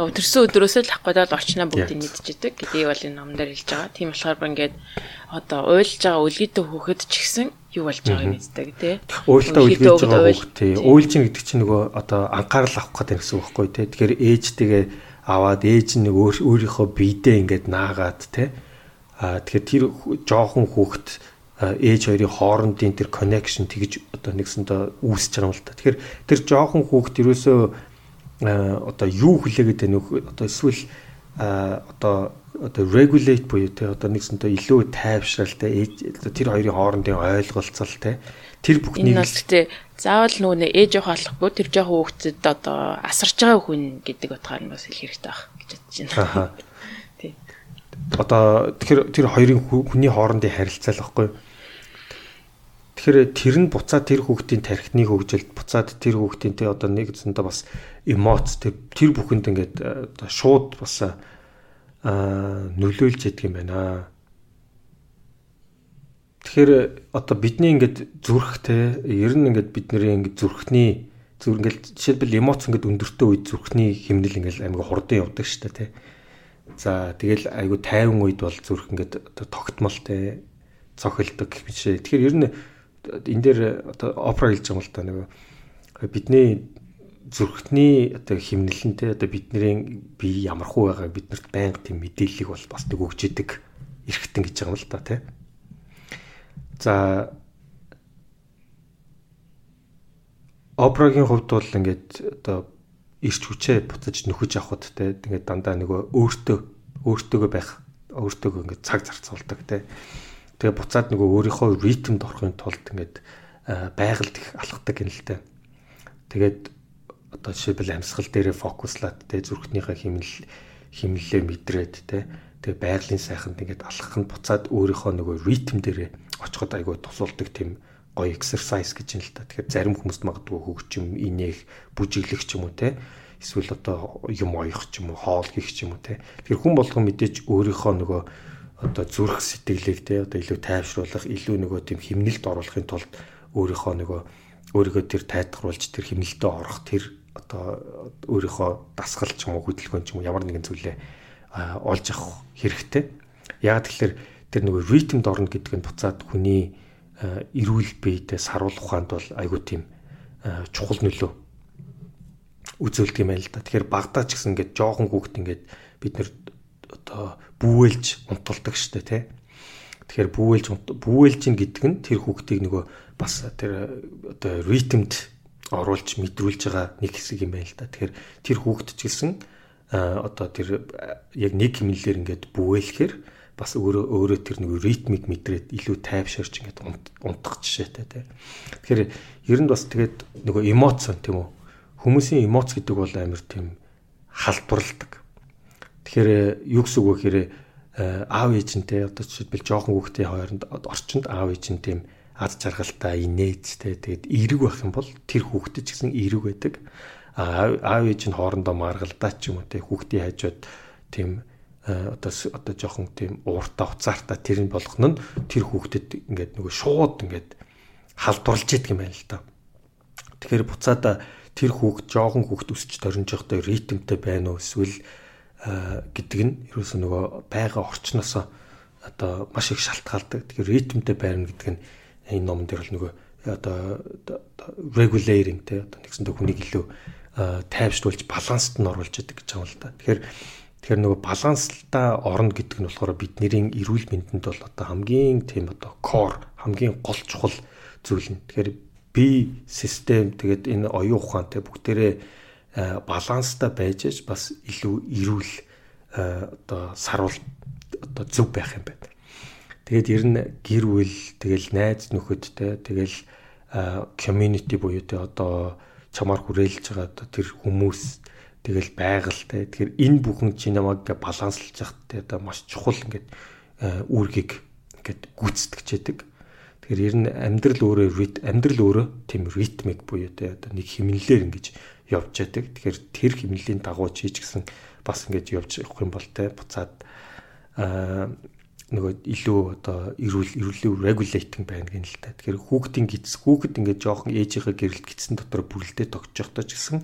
л төрсөн өдрөөсөө л ахгүй даа орчноо бүгдийг мэдчихэдэг. Гэдгийг бол энэ номдэр хэлж байгаа. Тийм болохоор бүр ингээд одоо уйлж байгаа үлгийтэй хөөхөд ч гэсэн юу болж байгааг мэддэг тий.
Уйлтаа үлгээж байгаа хөөх тий. Уйлж ин гэдэг чинь нөгөө одоо анхаарал авах гэдэг гэсэн үг байхгүй тий. Тэгэхээр ээжтэйгээ аваад ээж нь өөрийнхөө биедээ ингээд наагаад тий. Аа тэгэхээр тэр жоохон хүүхэд ээж хоёрын хоорондын тэр connection тэгж одоо нэгсэндээ үүсэж байгаа юм л та. Тэгэхээр тэр жоохон хүүхд ерөөсөө одоо юу хүлээгээд байна вэ? Одоо эсвэл одоо одоо regulate буюу те одоо нэгсэнтэй илүү тайвшралтай тэр хоёрын хоорондын ойлголцол те тэр бүхнийг
энэ бол гэхдээ заавал нөгөө ээж явах алахгүй тэр жоохон хүүхдэд одоо асарч байгаа хүн гэдэг утгаар нь бас хэлэх хэрэгтэй байх гэж бодож байна. [LAUGHS]
Тий. Одоо тэгэхээр тэр хоёрын хүний хоорондын харилцаа л байхгүй юу? Тэгэхээр тэр нь буцаад тэр хүүхдийн тархины хөгжилд буцаад тэр хүүхдийн тэ одоо нэг зөндөө бас эмоц тэр тэр бүхэнд ингээд э, одоо шууд бас аа нөлөөлж ядг юм байна. Тэгэхээр одоо бидний ингээд зүрхтэй ер нь ингээд бидний ингээд зүрхний зүр ингээд жишээлбэл эмоц ингээд өндөртөө үед зүрхний хэмнэл ингээд аймаг хурдан явдаг шүү дээ тий. За тэгэл айгу тайван үед бол зүрх ингээд одоо тогтмолтой цохилдог гэх мэт. Тэгэхээр ер нь энэ дээр одоо опера хэлж байгаа юм л да нөгөө бидний зүрхний одоо химнэлэнтэй одоо бидний бие ямархуу байгааг биднэрт байнга тийм мэдээллийг бол бас нэг өгч идэг эргэтэн гэж байгаа юм л да тий. За операгийн хувьд бол ингээд одоо ирч хүчээ буцаж нөхөж авахд те ингээд дандаа нөгөө өөртөө өөртөөгөө байх өөртөөгөө ингээд цаг зарцуулдаг те Тэгээ буцаад нөгөө өөрийнхөө ритмд орохын тулд ингээд байгальд их алхдаг юм л та. Тэгээд одоо жишээлбэл амьсгал дээрээ фокуслаад тэ зүрхнийхээ химнэл химнэлээ мэдрээд тэ тэгээ байгалийн сайханд ингээд алхах нь буцаад өөрийнхөө нөгөө ритм дээрээ очиход айгүй тусалдаг тийм гоё exercise гэж юм л та. Тэгэхээр зарим хүмүүст магадгүй хөгжим, инээх, бүжиглэх ч юм уу те эсвэл одоо юм оёх ч юм уу, хоол хийх ч юм уу те. Тэгэхээр хүн болгон мэдээж өөрийнхөө нөгөө одоо зүрх сэтгэлийг те одоо илүү тайвшруулах, илүү нөгөө тийм химнэлд оруулахын тулд өөрийнхөө нөгөө өөрийгөө тэр тайтгаруулж тэр химнэлтэд орох тэр одоо өөрийнхөө дасгал ч юм уу хөдөлгөөн ч юм уу ямар нэгэн зүйлээ олж авах хэрэгтэй. Яг тэгэхээр тэр нөгөө ритмд орно гэдэг нь буцаад хүний эрүүл биетэй саруулах ухаанд бол айгүй тийм чухал нөлөө үзүүлдэг юм байна л да. Тэгэхээр багтаа ч гэсэн ингээд жоохон хүүхэд ингээд бид нэр одоо бүүэлж унтулдаг штэ тий. Тэгэхээр бүүэлж бүүэлж ин гэдэг нь тэр хүүхдийг нөгөө бас тэр одоо ритмд оруулж мэдрүүлж байгаа нэг хэсэг юм байна л да. Тэгэхээр тэр хүүхд ч гэсэн одоо тэр яг нэг хэмнэлээр ингээд бүүэлэхээр бас өөрөө өөрөө тэр нэг ритмик мэдрээд илүү тайвширч ингээд унтах жишээтэй тий. Тэгэхээр ер нь бас тэгээд нөгөө эмоцсон тийм үү. Хүмүүсийн эмоц гэдэг бол амар тийм халдварладаг. Тэгэхээр юу гэсэн үг вэ гэхээр аав ээжинтэй одоо жишээлбэл жоохон хүүхдийн хооронд орчинд аав ээж нь тийм аз жаргалтай инээдтэй тэгээд эерэг байх юм бол тэр хүүхдэд ч гэсэн эерэг байдаг. аав ээж нь хоорондоо маргалдаа ч юм уу тий хүүхдийн хажууд тийм одоо одоо жоохон тийм ууртаа уцаартаа тэр нь болгох нь тэр хүүхдэд ингээд нөгөө шууд ингээд халдварлж идэг юм байна л да. Тэгэхээр буцаада тэр хүүхд жоохон хүүхд өсч төрнж явахдаа ритмтэй байна уу эсвэл гэдэг нь ерөөсөө нөгөө байга орчноосоо одоо маш их шалтгаалдаг. Тэгэхээр ритмтэй байна гэдэг нь энэ номон дээр бол нөгөө одоо regulating те одоо нэгсэндээ хүнийг илүү тайвшруулж баланст нь оруулж идэг гэж байгаа юм л да. Тэгэхээр Тэгэхээр нөгөө баланслалтаа орно гэдэг нь болохоор бидний эрүүл мэндэнд бол одоо хамгийн тийм одоо core хамгийн гол чухал зүйл нь. Тэгэхээр би систем тэгээд энэ оюун ухаантай бүгдээрээ баланстай байж аж бас илүү эрүүл одоо сарвал одоо зөв байх юм байна. Тэгээд ер нь гэр бүл тэгэл найз нөхөдтэй тэгэл community буюу тэ одоо чамаар хүрээлж байгаа одоо тэр хүмүүс тэгэл байгальтай. Тэгэхээр энэ бүхэн чи намайг баланслж явахт те одоо маш чухал ингээд үүргийг ингээд гүйцэтгэж яадаг. Тэгэхээр ер нь амьдрал өөрөө амьдрал өөрөө тийм ритмик буюу те одоо нэг хэмнэлээр ингэж явж яадаг. Тэгэхээр тэр хэмнэлийн дагуу чи ч гэсэн бас ингэж явж явах юм бол те буцаад аа нөгөө илүү одоо эрүүл эрүүлийн regulating байна гэнэ л та. Тэгэхээр хүүхдийн гиз хүүхэд ингээд жоохон ээжийнхээ гэрэлт гидсэн дотор бүрлдээ тогтж явахдаа ч гэсэн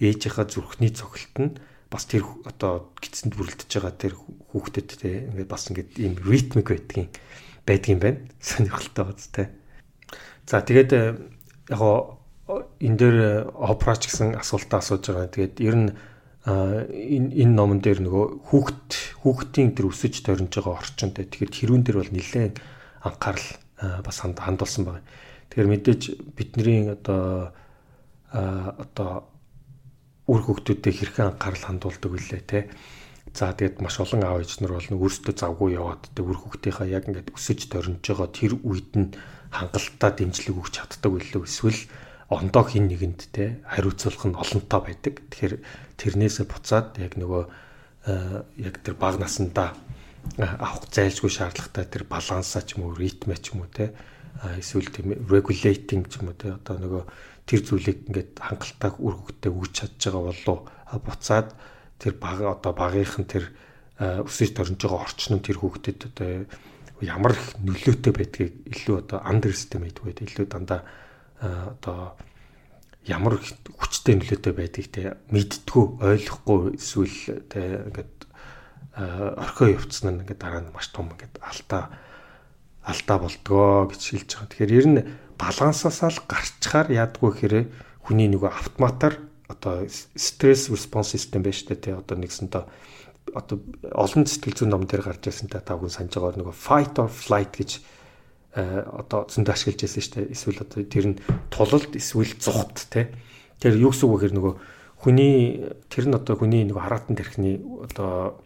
ээжийнхаа зүрхний цогцолт нь бас тэр одоо гидсэнд бүрлдэж байгаа тэр хүүхдэд те ингээд бас ингээд ийм ритмик байдгийн байдгийн байна. [LAUGHS] Сонирхолтой те. За тэгээд э, яг энэ дээр э, опрач гэсэн асуултаа асууж байгаа. Тэгээд ер нь энэ энэ номон дээр нөгөө хүүхд хүүхдийн тэр өсөж тойрнож байгаа орчинтэй. Тэгэхээр хэрүүн дээр бол нэлээд анхаарал бас хандуулсан байна. Тэгэхээр мэдээж бидний одоо одоо үр хөвгтүүдэд хэрхэн анхаарал хандуулдаг вүлээ те. За тэгээд маш олон аав ээж нар бол өөрсдөө завгүй яваад тэг үр хөвгтийнхаа яг ингээд өсөж төрнж байгаа тэр үед нь хангалттай дэмжлэг өгч чаддаг үлээ эсвэл ондоо хин нэгэнд те хариуцлах нь олонтоо байдаг. Тэгэхээр тэрнээсээ буцаад яг нөгөө яг тэр баг насандаа авах зайлшгүй шаардлагатай тэр балансаа ч юм уу ритмэ ч юм уу те эсвэл тийм regulating ч юм уу те одоо нөгөө тэр зүйлийг ингээд хангалттай үр хөвгтөд өгч чадж байгаа болов буцаад тэр баг одоо багийнхан тэр өсөж төрж байгаа орчин нь тэр хүүхдэд одоо ямар их нөлөөтэй байдгийг илүү одоо underestimate байдаг илүү дандаа одоо ямар хүчтэй нөлөөтэй байдгийг те мэдтгүү ойлгохгүй эсвэл те ингээд орхио явцсан нь ингээд дараа нь маш том ингээд алдаа алдаа болдгоо гэж хэлж байгаа. Тэгэхээр ер нь балансаасаа л гарчхаар яадгүй хэрэг хүний нөгөө автоматар одоо стресс response system байж тээ тэ одоо нэгсэнтэй одоо олон сэтгэл зүйн ном дээр гарч ирсэн та тавхан санаж байгаа нөгөө fight or flight гэж одоо зөндө ашиглаж байсан шүү дээ. Эсвэл одоо тэр нь тулалд эсвэл зүхт те. Тэр юу гэсэн үг гэхээр нөгөө хүний тэр нь одоо хүний нөгөө хараатан тархины одоо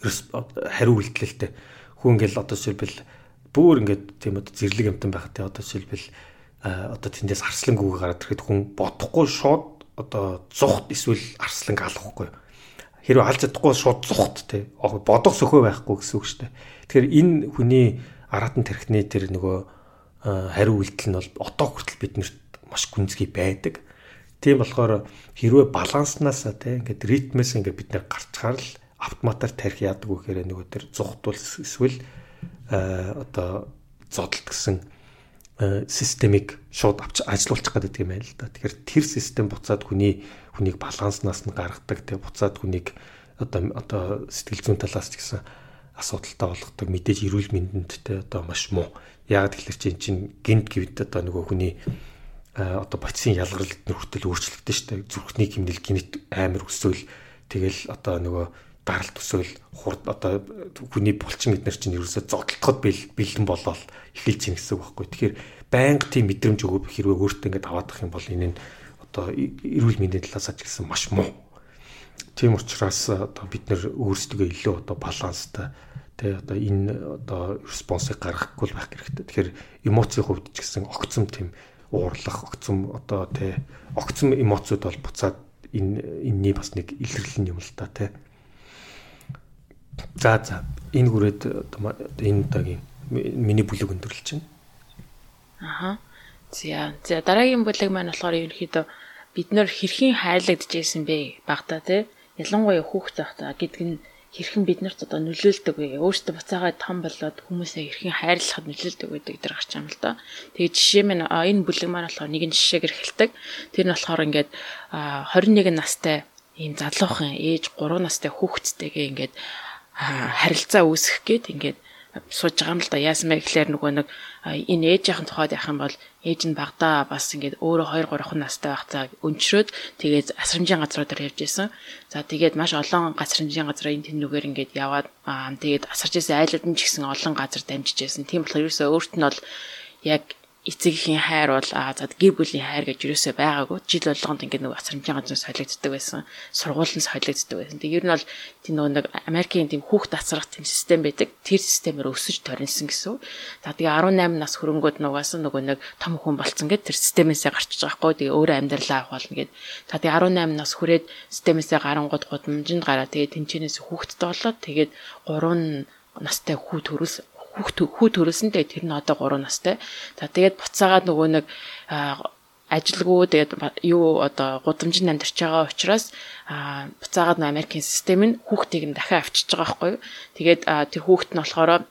хариу үйлдэлтэй. Хүн ингээл одоо жишээлбэл бүр ингээд тийм одоо зэрлэг амтан байхад те одоо жишээлбэл одоо тэндээс арслан гүг гараад ирэхэд хүн бодохгүй шууд одоо зүхт эсвэл арсланг алахгүй. Хэрвээ алж чадахгүй шууд зүхт те бодох сөхөө байхгүй гэсэн үг шүү дээ. Тэгэхээр энэ хүний аратан тархины тэр нөгөө хариу үйлдэл нь бол одоо хүртэл биднэрт маш гүнзгий байдаг. Тийм болохоор хэрвээ баланснаас те ингээд ритмээс ингээд бид нэр гарчхаар л автоматар тарих яадаг вэ гэхээр нөгөө тэр зүхтул эсвэл одоо зодолт гэсэн системийг шууд авч ажилуулчих гэдэг юм байна л да. Тэгэхээр тэр систем буцаад хүний хүнийг баланснаас нь гаргадаг тэг буцаад хүнийг одоо одоо сэтгэл зүйн талаас ч гэсэн асуудалтай болгодог мэдээж эрүүл мэндэнд те одоо маш муу. Яг тэгэхээр чинь чинь гинт гэвд одоо нөгөө хүний одоо бодисын ялгаралд нөхөртөл өөрчлөгдөн штэ зүрхний хэмнэл гинт амар өсөөл тэгэл одоо нөгөө даралт төсөөл хурд одоо хүний булчин эднэр чинь ерөөсө зодтолтоход бэлдэн болоод эхэлж ийн гэсэн үг байхгүй. Тэгэхээр байнга тийм мэдрэмж өгөө хэрвээ өөртөө ингээд аваадах юм бол энэ нь одоо эрүүл мэндийн талаас гэсэн маш муу. Тийм учраас одоо бид нэр өөрсдөө илүү одоо баланстай тэ одоо энэ одоо респонсыг гаргахгүй байх хэрэгтэй. Тэгэхээр эмоцийн хувьд ч гэсэн огцом тийм уурлах, огцом одоо тэ огцом эмоцуд бол буцаад энэ энэний бас нэг илэрлэл юм л та тэ. За за энэ хүрээд энэ удаагийн миний бүлэг өндөрлөж байна.
Аха. За за дараагийн бүлэг маань болохоор ерөнхийдөө бид нэр хэрхэн хайрлагдчихсэн бэ багтаа тий. Ялангуяа хүүхд байхдаа гэдг нь хэрхэн бид нарт одоо нөлөөлдөг вэ? Өөртөө буцаагаа том болоод хүмүүсээ хэрхэн хайрлахад нөлөөлдөг гэдэг дээр гарч байгаа юм л да. Тэгээ жишээ минь энэ бүлэг маань болохоор нэгэн жишээгэр эхэлдэг. Тэр нь болохоор ингээд 21 настай ийм залуухан ээж 3 настай хүүхэдтэйгээ ингээд харилцаа үүсгэх гээд ингээд сууж байгаа юм л да. Яасан бэ гэхээр нөгөө нэг энэ ээжийнхэн тухайд явах юм бол ээж нь багада бас ингээд өөрөө 2 3 настай байхдаа өнчрөөд тэгээд асрамжийн газруудаар явж исэн. За тэгээд маш олон гасрамжийн газрын тэнүүгээр ингээд яваад тэгээд асарч исэн айлууд нь ч гэсэн олон газар дамжиж исэн. Тийм болохоор ерөөсөө өөрт нь бол яг эцэгхийн хайр бол аа за гэр бүлийн хайр гэж юусоо байгаагүй жил болгонд ингээд нэг асрамжийн газар солигддаг байсан сургуулийн солигддаг байсан. Тэг ер нь бол тийм нэг Америкийн тийм хүүхд тасрах тийм систем байдаг. Тэр системээр өсөж торинсон гэсэн. За тэгээ 18 нас хөрөнгөд нугаас нөгөө нэг том хүн болцсон гэд тэр системээсээ гарчиж байгаа хгүй. Тэгээ өөрөө амьдралаа авах болно гэд. За тэгээ 18 нас хүрээд системээсээ гарангууд гудамжинд гараа тэгээ тэнчэнээс хүүхдтэй болоод тэгээд 3 настай хүү хүүхд хүү төрөлсөндөө тэр нь одоо 3 настай. За тэгээд буцаагаад нөгөө нэг ажилгүй тэгээд юу одоо гудамжинд амьдарч байгаа учраас буцаагаад Америкийн систем нь хүүхдийг нь дахин авчиж байгаа байхгүй юу. Тэгээд тэр хүүхд нь болохоор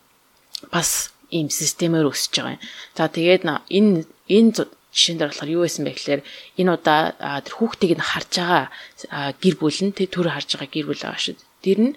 бас ийм системээр өсөж байгаа юм. За тэгээд энэ энэ жишээн дээр болохоор юу байсан бэ гэхээр энэ удаа тэр хүүхдийг нь харж байгаа гэр бүл нь тэр төр харж байгаа гэр бүл байгаа шүү. Тэр нь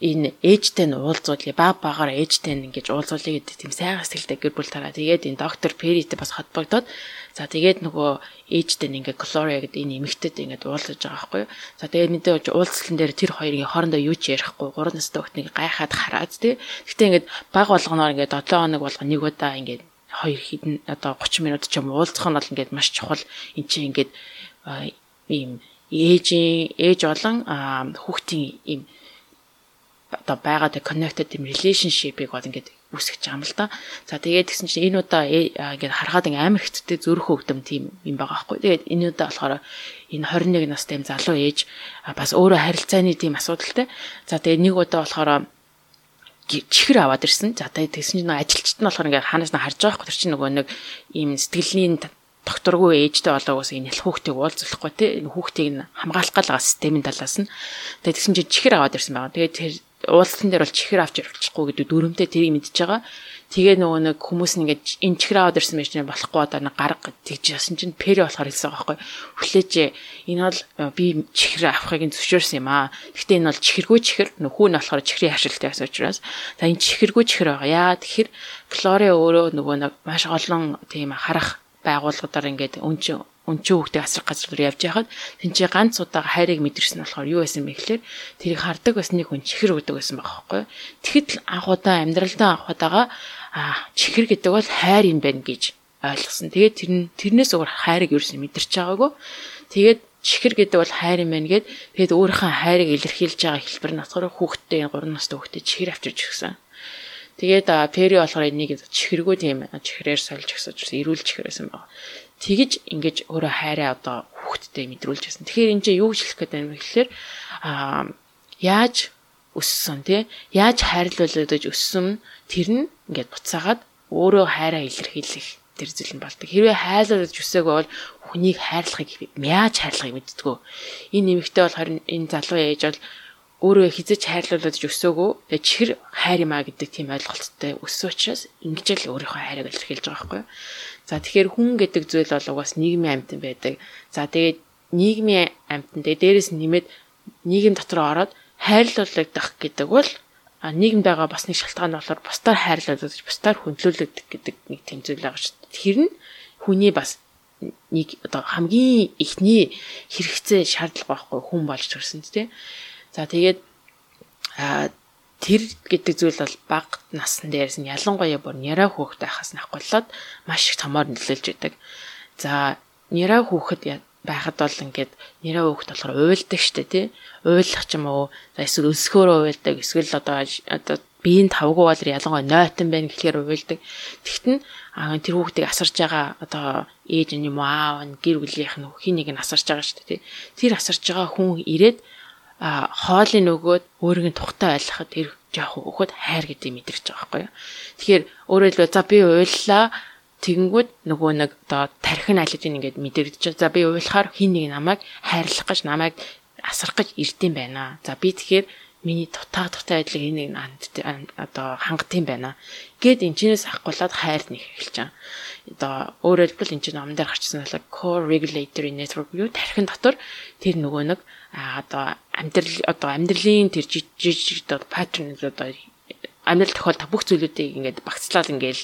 энэ ээжтэй нь уулзуулъя баг багаар ээжтэй нь ингэж уулзуулъя гэдэг тийм сайхан сэтгэлтэй гэр бүл тараа. Тэгээд энэ доктор Перитэй бас холбогдоод за тэгээд нөгөө ээжтэй нь ингээ Глория гэдэг энэ эмэгтэйд ингээд уулзаж байгаа байхгүй юу. За тэгээд мэдээж уулзлан дээр тэр хоёрын хоорондоо юу ч ярихгүй гурван настай хүүхднийг гайхаад хараад тий. Гэтэ ингээд баг болгоноор ингээд 7 хоног болгоо нэг удаа ингээд хоёр хэдэн одоо 30 минут ч юм уулзах нь бол ингээд маш чухал. Энд чинь ингээд ийм ээжийн ээж болон хүүхдийн ийм одоо байгаа тэг connected team relationship-ыг бол ингээд үүсгэж байгаа юм л да. За тэгээд тэгсэн чинь энэ удаа ингээд харахад амар хэцүүтэй зөрөх хөвдөм тийм юм байгаа байхгүй. Тэгээд энэ удаа болохоор энэ 21 настай юм залуу ээж бас өөрөө харилцааны тийм асуудалтай. За тэгээд нэг удаа болохоор чихэр аваад ирсэн. За тэгээд тэгсэн чинь ажилчид нь болохоор ингээд ханаас нь харж байгаа байхгүй. Тэр чинь нөгөө нэг ийм сэтгэлийн докторгүй ээжтэй болоогоос энэ хэл хүүхдийг уулзлахгүй те энэ хүүхдийг нь хамгаалах гал байгаа системийн талаас нь тэгээд тэгсэн чинь чихэр аваад ирсэн байгаа. Тэгээд тэр уулзсан дээр бол чихэр авч явчихгүй гэдэг дүрмтэй тэрийг мэдчихэж байгаа. Тэгээ нөгөө нэг хүмүүс ингээд энэ чихэр аваад ирсэн байж нэ болохгүй одоо нэг гарга тэгж ясан чинь пери болохоор хэлсэн байгаа байхгүй. Хүлээж энэ бол э, би чихэр авахыг зөвшөөрсөн юм аа. Гэхдээ энэ бол чихэргүй чихэр нөхүү нь болохоор чихрийн хашилтай байсан учраас за энэ чихэргүй чихэр байгаа. Яа тэгэхээр Флори өөрөө нөгөө нэг маш олон тийм харах байгууллагуудаар ингээд өнчин өнчөө хүүхдээ асрах газар руу явж байхад тэнцээ ганц удаа хайрыг мэдэрсэн болохоор юу байсан бэ гэхээр тэрийг хардаг бас нэг хүн чихэр өгдөг байсан байхгүй. Тэгэхэд л анхудаа амьдралдаа анхудаага аа чихэр гэдэг бол хайр юм байна гэж ойлгосон. Тэгээд тэр тэрнээс өөр хайрыг ерөөс нь мэдэрч байгаагүй. Тэгээд чихэр гэдэг бол хайр юм байна гэд тэгээд өөрийнхөө хайрыг илэрхийлж байгаа хэлбэр нь болохоор хүүхдтэй 3 настай хүүхдээ чихэр авчирч өгсөн. Тэгээд Пери болохоор энийг чихэргүй тийм чихрээр сольж өгсөж ирүүл чихэрсэн байна тэгж ингэж өөрөө хайраа одоо хүүхдтэй мэдрүүлж байсан. Тэгэхээр энэ чинь юу хэлэх гээд байна вэ гэхээр аа яаж өссөн тий яаж хайрлуулж өссөн тэр нь ингээд буцаагаад өөрөө хайраа илэрхийлэх тэр зүйл нь болдог. Хэрвээ хайрлуулж өсөөгөө бол хүнийг хайрлахыг яаж хайрлахыг мэддэггүй. Энэ нэмэгтэй бол харин энэ залуу ээж бол өөрөө хизэж хайрлуулж өсөөгөө чихэр хайр юмаа гэдэг тийм ойлголттой өссөн учраас ингэж л өөрийнхөө хайрыг илэрхийлж байгаа байхгүй. За тэгэхээр хүн гэдэг зүйл бол угаас нийгмийн амьтан байдаг. За тэгээд нийгмийн амьтан тэгээд дээрэс нэмээд нийгэм дотор ороод хайрлуулагдах гэдэг бол нийгэмд байгаа бас нэг шалтгаан болохоор бусдаар хайрлуулдаг, бусдаар хүндлүүлэгдэх гэдэг нэг тийм зүйл байгаа шүү дээ. Тэр нь хүний бас нэг одоо хамгийн ихний хэрэгцээ шаардлага байхгүй хүн болж төрсөн тийм. За тэгээд тэр гэдэг зүйл бол баг насн дээрс нь ялангуяа бүр няраа хүүхэд байхаас нахгуулаад маш их томоор нөлөөлж идэг. За няраа хүүхэд байхад бол ингээд нэрээ хөөхт болохоор уйлдаг штэ тий. Уйлах ч юм уу. За эсвэл өсгөөрөө уйлдаг. Эсвэл одоо одоо биеийн тавгүй бол ялангуяа нойтон байна гэхээр уйлдаг. Тэгтэн тэр хүүхдийг асарж байгаа одоо ээж нь юм аав нь гэр бүлийнх нь хин нэг нь асарж байгаа штэ тий. Тэр асарж байгаа хүн ирээд а хоолыг нөгөөд өөрийг нь тухтай ойлгоход тэр жоох өгөхөд хайр гэдэг мэдэрч байгаа байхгүй юу. Тэгэхээр өөрөөр хэлбэл за би уйллаа Тэгэнгүүт нөгөө нэг одоо тархин алидын ингээд мэдэрдэж за би уйлахаар хин нэг намайг хайрлах гэж намайг асрах гэж ирдэм байна. За би тэгэхээр миний дутаа дутаа байдлыг энийг одоо хангадсан байна. Гэт энэ чинээс ахгуулаад хайр нэг эхэлж байгаа. Одоо өөрөөр хэлбэл энэ чинь ном дээр гарчсан бол core regulatory network юу тархин дотор тэр нөгөө нэг одоо амьдрал одоо амьдралын тэр жижиг одоо паттерн одоо амьдрал тохиолдох бүх зүйлүүдийг ингээд багцлал ингээл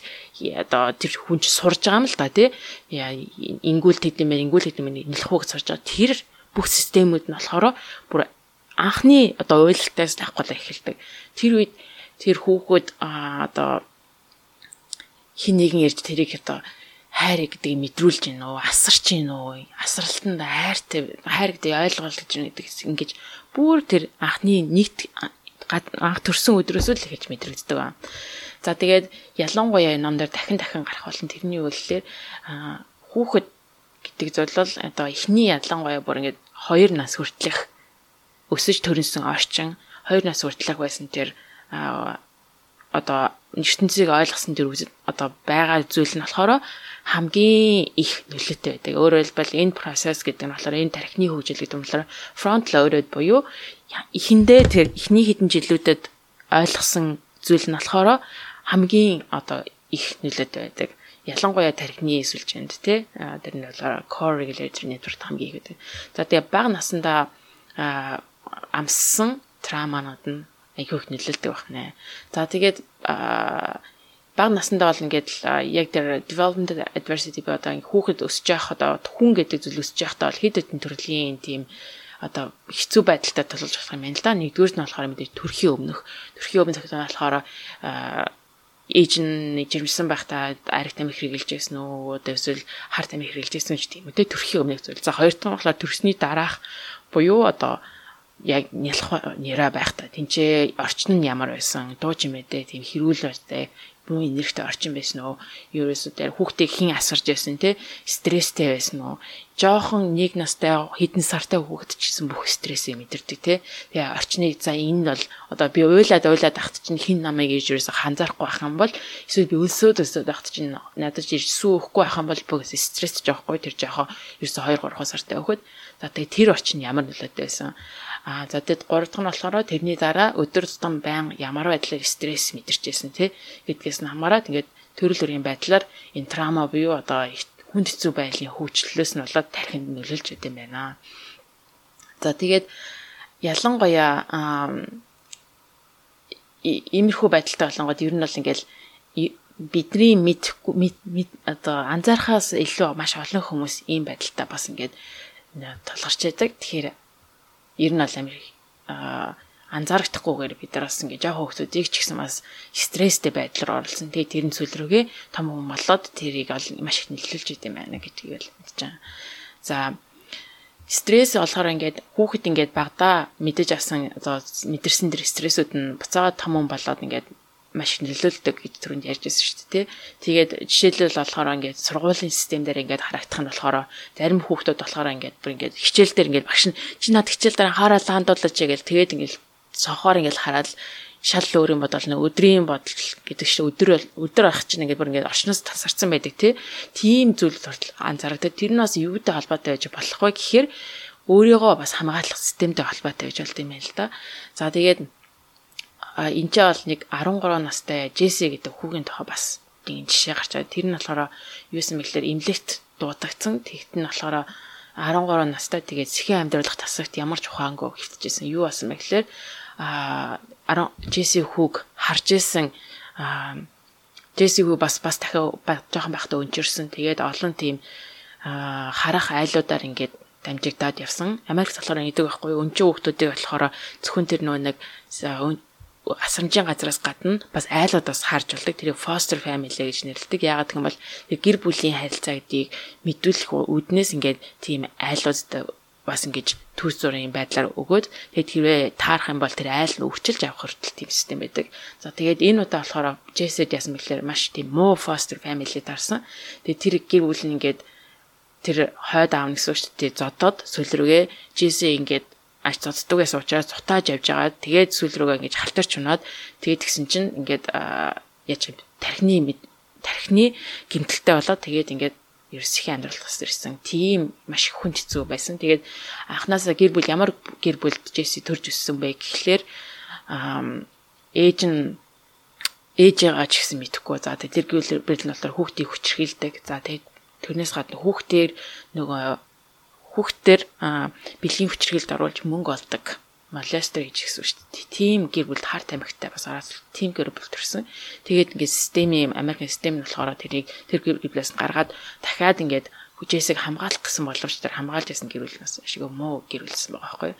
одоо тэр хүн ч сурж байгаа юм л да тий. Ингүүл тэдэм байх, ингүүл тэдэм нэлэх хүүг сурж байгаа. Тэр бүх системүүд нь болохоор бүр анхны одоо уйлалтаас авахгүй эхэлдэг. Тэр үед тэр хүүхэд одоо хин нэгэн ярьж тэрийг одоо хайр гэдгийг мэдрүүлж гин үү, асарч гин үү, асралтанд хайртай хайр гэдгийг ойлгуулж гин гэдэг ингэж бүр тэр анхны нэгт анх төрсөн өдрөөс л эхэлж мэдрэгддэг ба. За тэгээд ялангуяа энэ ном дээр дахин дахин гарах болон тэрний үйллэр хүүхэд гэдэг зөвлөл одоо эхний ялангуяа бүр ингээд 2 нас хүртэлх өсөж төрөнсөн орчин 2 нас хүртэлх байсан тэр одоо ертөнцийг ойлгосон тэр одоо байгаа зүйл нь болохоор хамгийн их нөлөөтэй байдаг. Өөрөөр хэлбэл энэ процесс гэдэг нь болохоор энэ тархины хөгжил гэдэг нь болохоор front loaded буюу эхэндээ тэр эхний хэдэн жилүүдэд ойлгосон зүйл нь болохоор хамгийн одоо их нөлөөтэй байдаг. Ялангуяа тархины сүлжээнд тий тэр нь болохоор core regulatory network хамгийн их байдаг. За тэгээ бага насандаа амссан трауманууд нь айгүй их нөлөөлдөг байна. За тэгээд бага насндаа бол ингээд яг тэр development adversity ба одоо хүүхэд өсөж явах одоо хүн гэдэг зүйл өсөж явахдаа бол хэд хэдэн төрлийн тийм одоо хэцүү байдалтай тулж болох юм байна л да. Нэгдүгээр нь болохоор мэдээж төрхийн өмнөх. Төрхийн өмнөх цагтаа болохоор ээж нь жирэмсэн байхдаа ариг тамхи хэрэгжилжсэн үү одоо эсвэл хар тамхи хэрэгжилжсэн ч тийм үү төрхийн өмнөх зүйл. За хоёр дахь нь болохоор төрсний дараах буюу одоо яг нялх нэрэ байхдаа тэнцээ орчин нь ямар байсан? Дуу чимээдээ тийм хэрүүл байтай бүү энергитэй орчин байсан уу? Ерөөсөө тэр хүүхдийг хэн асарж байсан те? Стресстэй байсан уу? Жохон нэг настай хэдэн сартай хүүхэд ч гэсэн бүх стрессээ мэдэрдэг те. Тэгээ орчныг за энэ бол одоо би уйлаад уйлаад ахт чинь хэн намайг ээж ерөөсөө ханзаарахгүй байх юм бол эсвэл би өлсөөд өлсөөд ахт чинь надад ирж сүүхгүй байх юм бол бүгд стресс жоохгүй тэр жоохоо ерөөсөө 2 3 сартай өгөхөд за тэгээ тэр орчин ямар нөлөөтэй байсан Аа за тэгэд 3 дахь нь болохоор тэрний дараа өдөр тутам байн ямар байдлаар стресс мэдэрчээсэн тий гэдгээс нь хамаараа тэгээд төрөл бүрийн байдлаар энэ трама буюу одоо хүнд хэцүү байдлын хөгжлөлөөс нь болоод тархинд нөлөөлж өгд юм байна. За тэгээд ялангуяа иймэрхүү байдалтай болонгод ер нь бол ингээл бидний мэд одоо анзаархаас илүү маш олон хүмүүс ийм байдалтай бас ингээд толгорч яадаг. Тэгэхээр ер нь бол амир анзаархдахгүйгээр бид нар бас ингээ жоох хүмүүсийг ч гэсэн бас стресстэй байдлаар оролцсон. Тэгээ тэрэн зүйл рүүгээ том хүн болоод тэрийг ол маш их нөлөөлж идэм байна гэдгийг л мэдэж байгаа. За стресс болохоор ингээд хүүхэд ингээд багада мэдэж авсан одоо мэдэрсэн дэр стрессүүд нь буцаагаад том хүн болоод ингээд маш нөлөөлдөг гэж түрүүнд ярьжсэн шүү дээ. Тэгээд жишээлбэл болохоор ингээд сургуулийн систем дээр ингээд харагдах нь болохоор зарим хүүхдүүд болохоор ингээд бүр ингээд хичээл дээр ингээд багш нь чи над хичээл дээр хараад хандуулаач гээл тэгээд ингээд сохоор ингээд хараад шал өөр юм бодвол нэг өдрийн бодол гэдэг чинь өдөр өдөр ах чинь ингээд бүр ингээд орчноос тасарсан байдаг тийм зүйл анзаардаг. Тэр нь бас юутай холбоотой байж болох вэ гэхээр өөрийгөө бас хамгаалах системтэй холбоотой байж болд юм байна л да. За тэгээд энэ ч бол нэг 13 настай Джесси гэдэг хүүгийн тохоо бас нэг жишээ гарч байгаа. Тэр нь болохоор юусэн мэхлээр имлэгт дуудагдсан. Тэгт нь болохоор 13 настай тэгээд сэхэн амьдралах тасагт ямар ч ухаангүй хөвтөжсэн. Юу басан мэхлээр а Джесси хүүг харж исэн Джесси хүү бас бас дахиад жоохон байхдаа өнчирсэн. Тэгээд олон тийм харах айлуудаар ингээд дамжигдаад явсан. Америк болохоор нэгдэг байхгүй юу? Өнчөө хүүхдүүдийг болохоор зөвхөн тэр нөгөө нэг асрамжийн газраас гадна бас айлуудаас харж болдог. Тэрийг foster family гэж нэрлэдэг. Яагаад гэвэл тэр гэр бүлийн харилцаа гэдгийг мэдүүлэх үүднээс ингээд тийм айлууд бас ингэж төр зургийн байдлаар өгөөд тэгээд хэрвээ таарах юм бол тэр айл нь өвчилж авах хүртэл тийм систем байдаг. За тэгээд энэ удаа болохоор JSD ясан мэхлээр маш тийм муу foster family таарсан. Тэгээд тэр гэр бүл нь ингээд тэр хойд аав гэсэн шүү дээ зодоод сүл рүүгээ JC ингээд аж цоцдгоос учраас цутааж явж байгаа. Тэгээд сүл рүүгээ ингэж халтарч унаад тэгээд тэгсэн чинь ингээд яаж юм тархины тархины гимтэлтэй болоод тэгээд ингээд ерсхийн амьдралд бас ирсэн. Тийм маш их хүн хэцүү байсан. Тэгээд анханасаа гэр бүл ямар гэр бүлд Джесси төрж өссөн бэ гэхлээр ээж нь ээжээгаа ч гэсэн мэдэхгүй. За тэр гэр бүл нь болохоор хүүхдийг хүчрхийлдэг. За тэгээд тэрнээс гадна хүүхдээр нөгөө хүүхдээр бэлгийн хүчрхийлд оруулж мөнгө олдог. Молестер гэж үг шүү дээ. Тим гэр бүлд хар тамхитай бас араас тим гэр бүл төрсэн. Тэгээд ингээд системийн Америкийн систем нь болохоор тэрийг тэр гэр бүлээс гаргаад дахиад ингээд хүчээсийг хамгаалах гэсэн боловч тэр хамгаалж ясан гэр бүл нас шиг муу гэр бүлсэн байгаа байхгүй.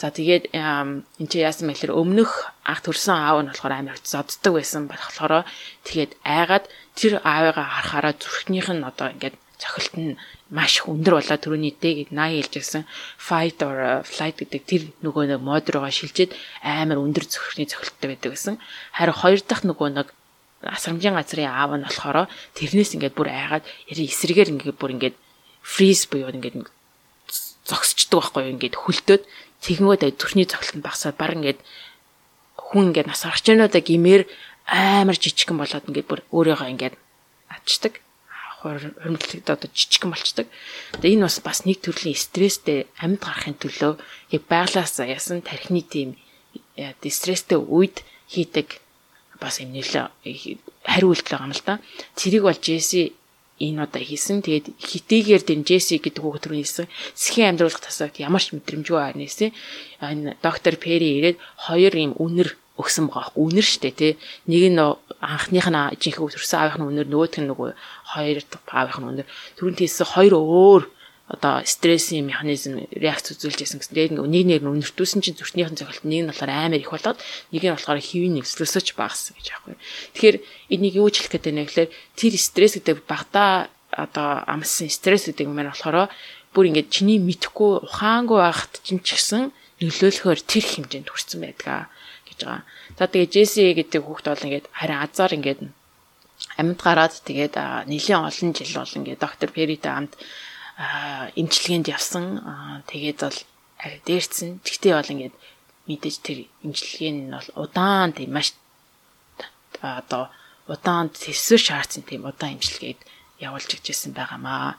За тэгээд энэ чи яасан мэхлэр өмнөх анх төрсэн аав нь болохоор амар зодддаг байсан болохоор тэгээд айгаад тэр аавыгаа харахаараа зүрхнийх нь одоо ингээд цохилт нь маш өндөр болоо түрүүний дээг 80 хэлжсэн fight or uh, flight гэдэг тэр нөгөө нэг мод руугаа шилжээд амар өндөр цохирхны цохилттой байдаг гэсэн. Харин хоёр дахь нөгөө нэг асрамжийн газрын аав нь болохоор тэрнээс ингээд бүр айгаад яри эсрэгээр ингээд бүр ингээд freeze буюу ингээд зогсчдөг байхгүй юу ингээд хөлтөөд тэгэнгүүт зүрхний цохилт нь багасаад баг ингээд хүн ингээд нас орч яанаа да гимээр амар жижигхэн болоод ингээд бүр өөрийгөө ингээд авчдаг хуримтлагдаад одоо жижигхэн болчдөг. Тэгээ энэ бас бас нэг төрлийн стресстэй амьд гарахын төлөө яг байглаас ясан тархины тийм стресстэй үед хийдэг бас юм нэлээ хариу үйлдэл байгаа юм л да. Тэрийг бол Джесси энэ удаа хийсэн. Тэгээд хитэйгээр дэн Джесси гэдэг хүүхд рүү хийсэн. Сэхийн амьдруулах тасагт ямар ч мэдрэмжгүй байнэсэн. Энэ доктор Пери ирээд хоёр юм үнэр өгсөн байгаа. Үнэр штэ тий. Нэг нь анхных нь жинхэнэ төрсөн аавынх нь үнэр нөгөөх нь нөгөө хоёр аавынх нь үнэр. Түрүүн тийсэн хоёр өөр одоо стрессийн механизм реакц үзүүлж ясан гэсэн. Тэгээд нэг нэр нь үнэртүүлсэн чинь зүрхнийхэн цохилт нэг нь болохоор амар их болоод нэг нь болохоор хэвийн нэгслөөсөж багассан гэж аахгүй. Тэгэхээр энийг юу хэлэх гээд байна гэхээр тэр стресс гэдэг багтаа одоо амссан стресс гэдэг юм болохоор бүр ингээд чиний мэдхгүй ухаангүй байхад чинь ч гэсэн нөлөөлөхөөр тэр хэмжээнд хүрсэн байдаг байгаа. За тэгээ Джесси гэдэг хүүхд бол ингээд харин азар ингээд амьд гараад тэгээд нэлийн олон жил бол ингээд доктор Перитэй хамт эмчилгээнд явсан. Тэгээд бол дээрцэн. Тэгтээ бол ингээд мэдээж тэр эмчилгээ нь бол удаан тийм маш одоо удаан төсөөр шаардсан тийм удаан эмчилгээд явуулж ижсэн байгаамаа.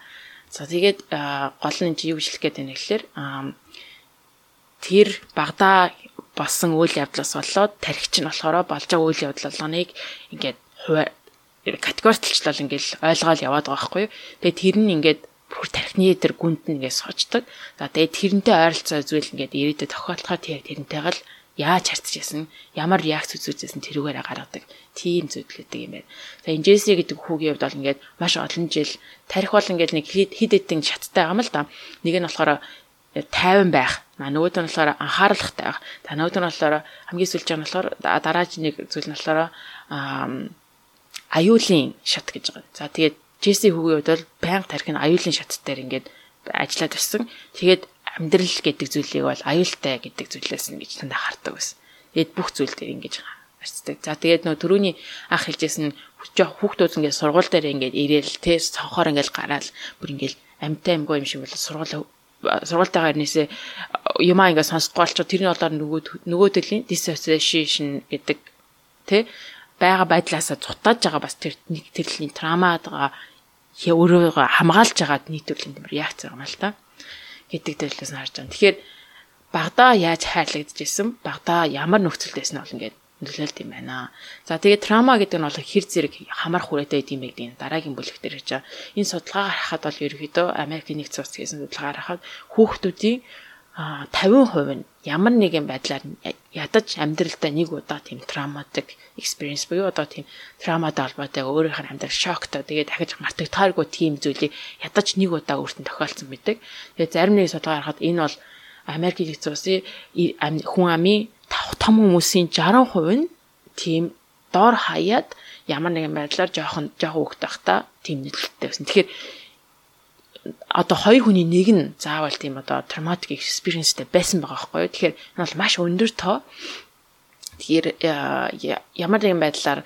За тэгээд гол нь юу хэлэх гээд байна гэхээр тэр багада болсон үйл явдлаас болоод тархич нь болохоор болж байгаа үйл явдал болгоныг ингээд категориталчлал ингээд ойлгоол яваад байгаа байхгүй юу. Тэгээд тэр нь ингээд бүр тархины тэр гүнд нь ингээд сочдөг. За тэгээд тэрнтэй ойролцоо зүйл ингээд ирээдүйд тохиолдохоор тэр тэрнтэйг л яаж харьцаж ясан ямар реакц үзүүлжсэн тэрүүгээрээ гаргадаг тийм зүйлүүддэг юм байна. За энэ Джесси гэдэг хүүгийн хувьд бол ингээд маш олон жил тарих бол ингээд нэг хид хэдэн шаттай байгаа юм л да. Нэг нь болохоор тайван байх. А нөгөөд нь болохоор анхааралтай байх. За нөгөөд нь болохоор хамгийн сүүлч нь болохоор дараач нэг зүйл нь болохоор аюулын шат гэж байгаа. За тэгээд Джесси хүүгийн хувьд бол байнга тархин аюулын шат дээр ингээд ажиллаад ирсэн. Тэгээд амьдрал гэдэг зүйлийг бол аюултай гэдэг зүйлээс нь гэж тандаа хардаг байсан. Тэгээд бүх зүйл дээр ингэж харцдаг. За тэгээд нөө төрөүний анх хэлжсэн хүүхдүүд ингээд сургууль дээр ингээд ирээл тест цонхоор ингээд гараал бүр ингээд амьтай амьгүй юм шиг бол сургууль сургуультайгаар нээсээ юмаа ингээд сонсохгүй болчихо тэрний болоор нөгөө нөгөө төлийн dissociation гэдэг тий байга байдлаасаа цутааж байгаа бас тэр нэг төрлийн травмаад байгаа өөрийгөө хамгаалж байгаа нийт төрлийн тийм реакц байгаа юм л та. Гэдэг нь харж байгаа. Тэгэхээр багада яаж хайрлагдчихсэн? Багада ямар нөхцөлд байсан бол ингээд нөлөөлт юм байна. За тэгээд траума гэдэг нь бол хэр зэрэг хамар хүрээтэй гэдэг юм гэдэг дараагийн бүлэг дээр хийж байгаа. Энэ судалгаагаар харахад бол ерөөхдөө Америкийн нэгдсэн улс гэсэн судалгаагаар харахад хүүхдүүдийн а 50% нь ямар нэгэн байдлаар ядаж амьдралдаа нэг удаа тийм травматик experience буюу одоо тийм травматай холбоотой өөрийнх нь амьдрал шоктой тэгээд дахиж мартагдахааргүй тийм зүйлийг ядаж нэг удаа өөртөө тохиолдсон байдаг. Тэгээд зарим нэг судалгаа харахад энэ бол Америк нэгдсэн улсын хүн амын том хүмүүсийн 60% нь тийм доор хаяад ямар нэгэн байдлаар жоохон жоохон хөвгт байхдаа тийм нөлөөлттэй байсан. Тэгэхээр одоо хоёр хүний нэг нь заавал тийм одоо traumatic experienceтэй байсан байгаа байхгүй юу. Тэгэхээр энэ бол маш өндөр тоо. Тэгэхээр э, ямар нэгэн байдлаар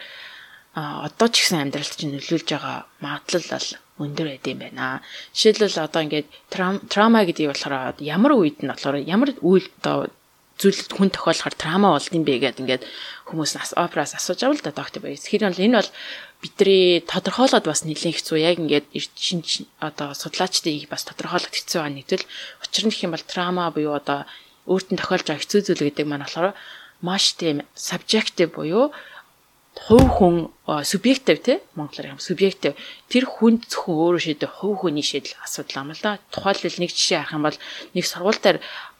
одоо ч гэсэн амьдралд чинь нөлөөлж байгаа магадлал бол өндөр байд юм байна. Жишээлбэл одоо ингээд трама гэдгийг болохоор ямар үед нь болохоор ямар үйл одоо зүйлд хүн тохиолохоор трама болд юм бэ гэдээ ингээд хүмүүс нас операс асууж авал да доктор байж. Тэгэхээр бол энэ бол бидний тодорхойлоод бас нэлээд хэцүү яг ингээд шин одоо судлаачдыг бас тодорхойлох хэцүү байгаа нэгдэл учир нь гэх юм бол трама буюу одоо өөртөө тохиолж байгаа хэцүү зүйл гэдэг маань болохоор маш тийм subjective буюу хувь хүн субъектив те монголоор юм субъектив тэр хүнд зөвхөн өөрөө шийдэх хувь хүний шийдэл асуудал юм л да. Тухайлбал нэг жишээ харах юм бол нэг сургууль дээр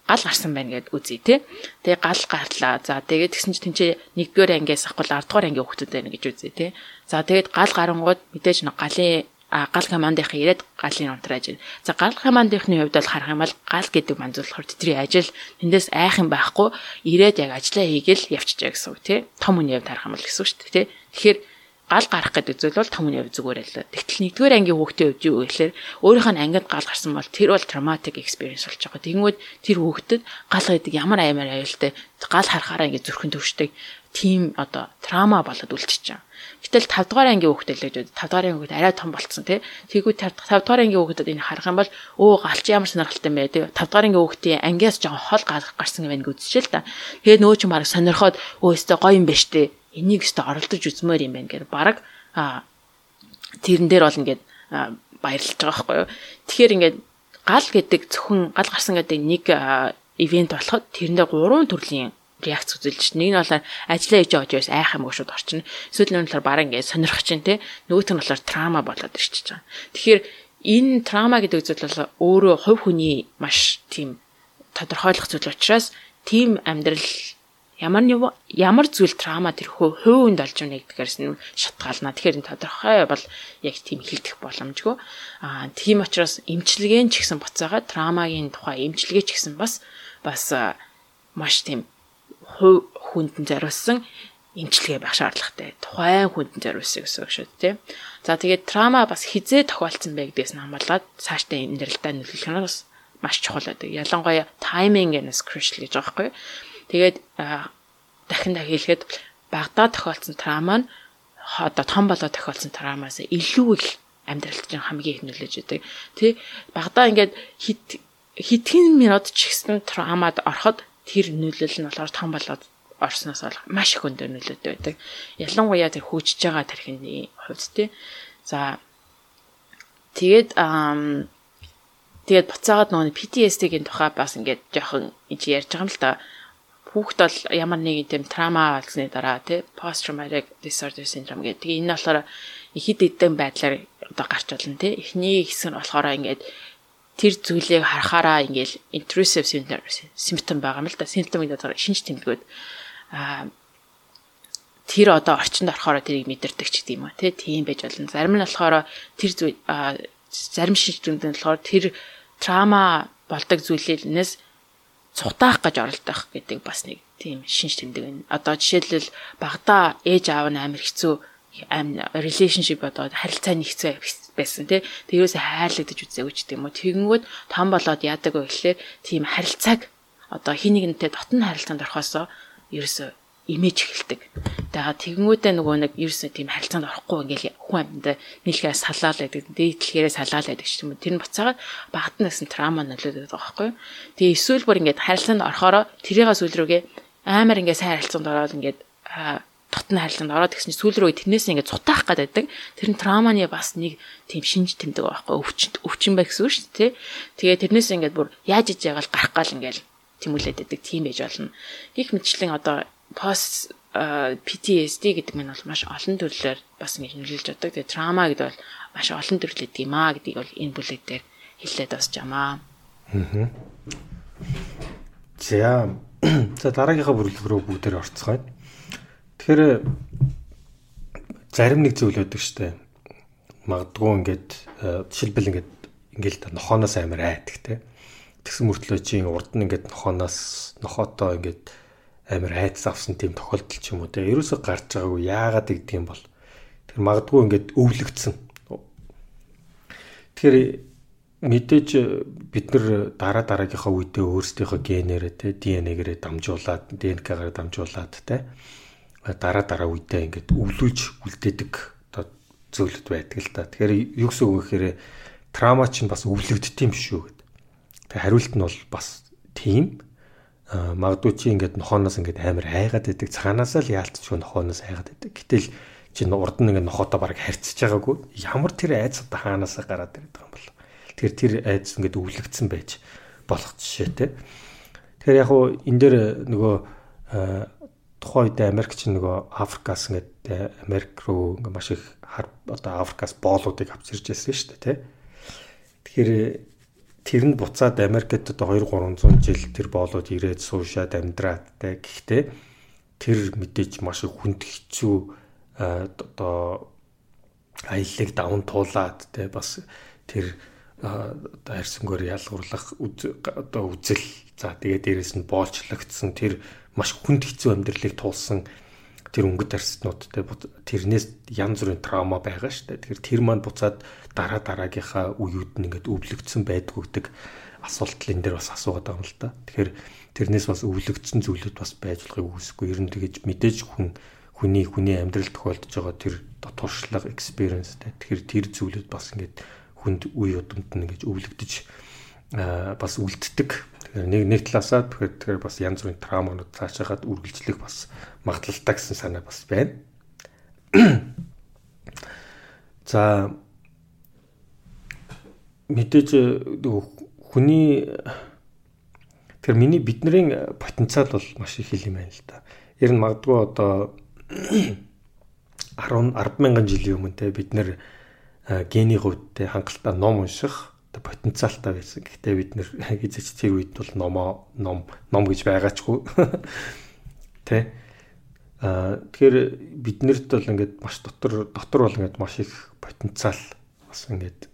гал гарсан байна гэд үзье те. Тэгээ гал гарлаа. За тэгээд тэгсэн чинь тэнцээ нэгдүгээр ангиас авахгүй 10 дугаар анги хүүхдүүд байна гэж үзье те. За тэгээд гал гарангууд мэдээж нэг галын а гал командынхаа ирээд галын унтрааж байна. За гал командынхны хувьд бол харах юм бол гал гэдэг манз болохоор тэдний ажил тэндээс айх юм байхгүй ирээд яг ажиллаа хийгээл явчихжээ гэсэн үг тий. Том үний хувьд харах юм бол гэсэн үг шүү дээ тий. Тэгэхээр гал гарах гэдэг зүйл бол том үний хувь зүгээр л. Тэгтэл нэгдүгээр ангийн хүүхдээ хувьд юу гэхээр өөрийнх нь ангид гал гарсан бол тэр бол traumatic experience болж байгаа. Тэгэнгүүт тэр хүүхдэд гал гэдэг ямар аймаар аюултай гал харахаараа ингэ зүрхэн төвшдөг тийм одоо трама болоод үлдчихэж байгаа. Гэтэл 5 дугаар ангийн хүүхдэд л гэж 5 дугаар ангийн хүүхд арай том болцсон тий. Тэгвэл 5 дугаар ангийн хүүхдэд энэ харах юм бол өө галч ямар сонирхолтой юм бэ тий. 5 дугаар ангийн хүүхдийн ангиас жоохон хол гарсан юм байна гэж үзчихэл та. Тэгээд нөө ч юм баг сонирхоод өө өстө гоё юм ба штэ энийг өстө оролдож үзмээр юм байна гэхээр баг тэрэн дээр бол ингээд баярлж байгаа байхгүй юу. Тэгэхээр ингээд гал гэдэг зөвхөн гал гарсан гэдэг нэг ивент болоход тэрэндээ гурван төрлийн реакц үзүүлж чинь нэг нь болохоор ажиллаа хийж байгаа учраас айх юм шууд орчин. Эсвэл нь болохоор баран ингээд сонирхож чинь те нөгөөх нь болохоор трама болоод ирчихэж байгаа. Тэгэхээр энэ трама гэдэг зүйл бол өөрөө хувь хүний маш тийм тодорхойлох зүйл учраас тийм амьдрал ямар ямар зүйл трама тэр хувинд олж ийнэ гэдгээрс нь шатгаална. Тэгэхээр энэ тодорхой бол яг тийм хилдэх боломжгүй. Аа тийм учраас эмчилгээн ч гэсэн буцаага трамагийн тухай эмчилгээ ч гэсэн бас бас маш тийм хувь хүнд зориулсан эмчилгээ байх шаардлагатай. Тухайн хүнд зориулсан гэсэн үг шүү дээ. За тэгээд трама бас хизээ тохиолдсон бэ гэдгээс нь хамгаалаад цаашдаа амьдралдаа нөлөөлөх нь бас маш чухал байдаг. Ялангуяа timing and crucial гэж байгаа байхгүй юу? Тэгээд дахин дахин хэлэхэд багадаа тохиолдсон трама нь одоо том болоод тохиолдсон трамаас илүү их амьдралд чинь хамгийн их нөлөөж идэг. Тэ багадаа ингээд хит хитгэн минут ч гэсэн трамад ороход тэр нөлөөлөл нь болохоор том болоод орсноос бол маш их өндөр нөлөөтэй байдаг. Ялангуяа тэр хөгжиж байгаа тархины хувьд тий. За тэгээд тэгээд буцаагаад нөгөө PTSD-гийн тухай бас ингээд жоохон иж ярьж байгаа юм л да хүүхд бол ямар нэгэн тийм трама болсны дараа тий post traumatic disorder syndrome гэдэг. Энэ болохоор ихэд эдэн байдлаар одоо гарч болно тий. Эхний хэсэг нь болохоор ингээд тэр зүйлийг харахаараа ингээд intrusive symptom байгаа юм л да. Symptom гэдэг шинж тэмдгүүд аа тэр одоо орчинд орохоор тэрийг мэдэрдэг ч гэдэм юм тий. Тийм байж болно. Зарим нь болохоор тэр зүйл зарим шинж тэмдэг нь болохоор тэр трама болдог зүйлээс цутаах гэж оролдох гэдэг бас нэг тийм шинж тэмдэг байна. Одоо жишээлбэл багада ээж аав нь амар хэцүү relationship одоо харилцааны хэцүү байсан тий. Тэрөөсөө хайрлагдаж үзээгүй ч гэдэм үү. Тэгэнгүүт том болоод яадаг вэ гэхлээр тийм харилцааг одоо хин нэгнтэй дотн харилцаанд орохосоо ерөөсөө имиж эхэлдэг. Тэгээд тэгэнгүүтээ нөгөө нэг ерөөсөө тийм харилцаанд орохгүй ингээл хүн амьдаа нийлхээ салаал байдаг. Дээдлэхээрээ салаал байдаг ч юм уу. Тэр нь буцаагаад багтнаас нь трама нөлөөдөг байгаа байхгүй юу. Тэгээ эсвэл бүр ингээд харилцаанд орохороо тэрийгээ сүүл рүүгээ амар ингээд сайн харилцаанд ороод ингээд дотны харилцаанд ороод гэсэн чинь сүүл рүү тэрнээс ингээд цутаах гэдэг. Тэр нь травманы бас нэг тийм шинж тэмдэг байхгүй өвчин өвчин бай гэсэн үг шүү дээ. Тэгээ тэрнээс ингээд бүр яаж иж ягаал гарах гал ингээд тэмүүлээд байдаг тийм байж болно. Гэх мэтчлэн одоо пост PTSD гэдэг нь бол маш олон төрлөөр бас ингэ нөлөөлж байдаг. Тэгээ трама гэдэг бол маш олон төрлөд юм аа гэдгийг бол энэ бүлэг дээр хэлээд бас жамаа. Аа.
За [CLEARS THROAT] за дараагийнхаа бүрлэг рүү бүгдээр орцгоё. Тэгэхээр зарим нэг зүйл байдаг штэ. Магадгүй ингээд жишэлбэл ингээд ингээл нохооноос амар айдаг те. Тэгсэн мөртлөө чи урд нь ингээд нохооноос нохоотоо ингээд амар айц авсан тийм тохиолдол ч юм уу те. Ерөөсө гарч байгаагүй яагаад гэдэг юм бол тэр магадгүй ингээд өвлөгдсөн. Тэгэхээр мэдээж бид нар дараа дараагийнхаа үедээ өөрсдийнхөө генээрээ те ДНХ-гээрээ дамжуулаад ДНК-гаар дамжуулаад те дараа дараа үедээ ингээд өвлөж үлдээдэг одоо зөвлөд байдаг л та. Тэгэхээр юу гэсэн үг гэхээр трама чинь бас өвлөгддөг юм шүү гэдэг. Тэгээ хариулт нь бол бас тийм. Магадгүй чи ингээд нохооноос ингээд амар айгаад байдаг. Цаанаасаа л яалтчгүй нохооноос айгаад байдаг. Гэтэл чи урд нь ингээд нохоотоо бараг харьцаж байгаагүй. Ямар тэр айц одоо хаанаасаа гараад ирээд байгаа юм бол. Тэгэхээр тэр айц ингээд өвлөгдсөн байж болох жишээтэй. Тэгэхээр яг уу энэ дээр нөгөө тухайн үед Америк ч нөгөө Африкаас ингээд Америк руу ингээд маш их одоо Африкаас боолуудыг авчирж ирсэн шүү дээ тий. Тэгэхээр тэр нь буцаад Америкт одоо 2 300 жил тэр боолууд ирээд суушаад амьдраад те гэхдээ тэр мэдээж маш их хүнд хэцүү одоо аяллыг даван туулаад те бас тэр одоо харьсангөр ялгуурлах одоо үзэл за тэгээ дээрэс нь боолчлогдсон тэр маш хүнд хэцүү амьдралыг туулсан тэр өнгөт арстнуудтай тэрнээс янз бүрийн траума байгаа дээ. Тэгэхээр тэр маань буцаад дараа дараагийнхаа үеуд нь ингээд өвлөгдсөн байдгүй гэдэг асуултал энэ дээр бас асуугаад байгаа юм л да. Тэгэхээр тэрнээс бас өвлөгдсөн зүйлүүд бас байж болохыг үгүйсэхгүй. Ер нь тэгэж мэдээж хүн хүний хүний амьдрал тохиолдож байгаа тэр туршлага experience тэ. Тэгэхээр тэр зүйлүүд бас ингээд хүнд үе удамд нь ингэж өвлөгдөж бас үлддэг Тэгэхээр нэг нэг талаасаа тэгэхээр бас янз бүрийн трауманууд цаашаагаад үргэлжлэх бас магадлалтай гэсэн санаа бас байна. [CLEARS THROAT] За мэдээж хүний тэр миний бидний потенциал бол маш их юм байна л да. Ер нь магадгүй одоо [CLEARS THROAT] 10 10 мянган жилийн өмнө те бид нэр гений хувьд те хангалттай ном унших потенциалтай байсан. Гэхдээ бид нэр [LAUGHS] хизэж тэр үед бол номоо ном ном гэж байгаачгүй. [LAUGHS] Тэ. Аа тэгэхээр биднэрт бол ингээд маш дотор дотор бол ингээд маш их потенциал бас ингээд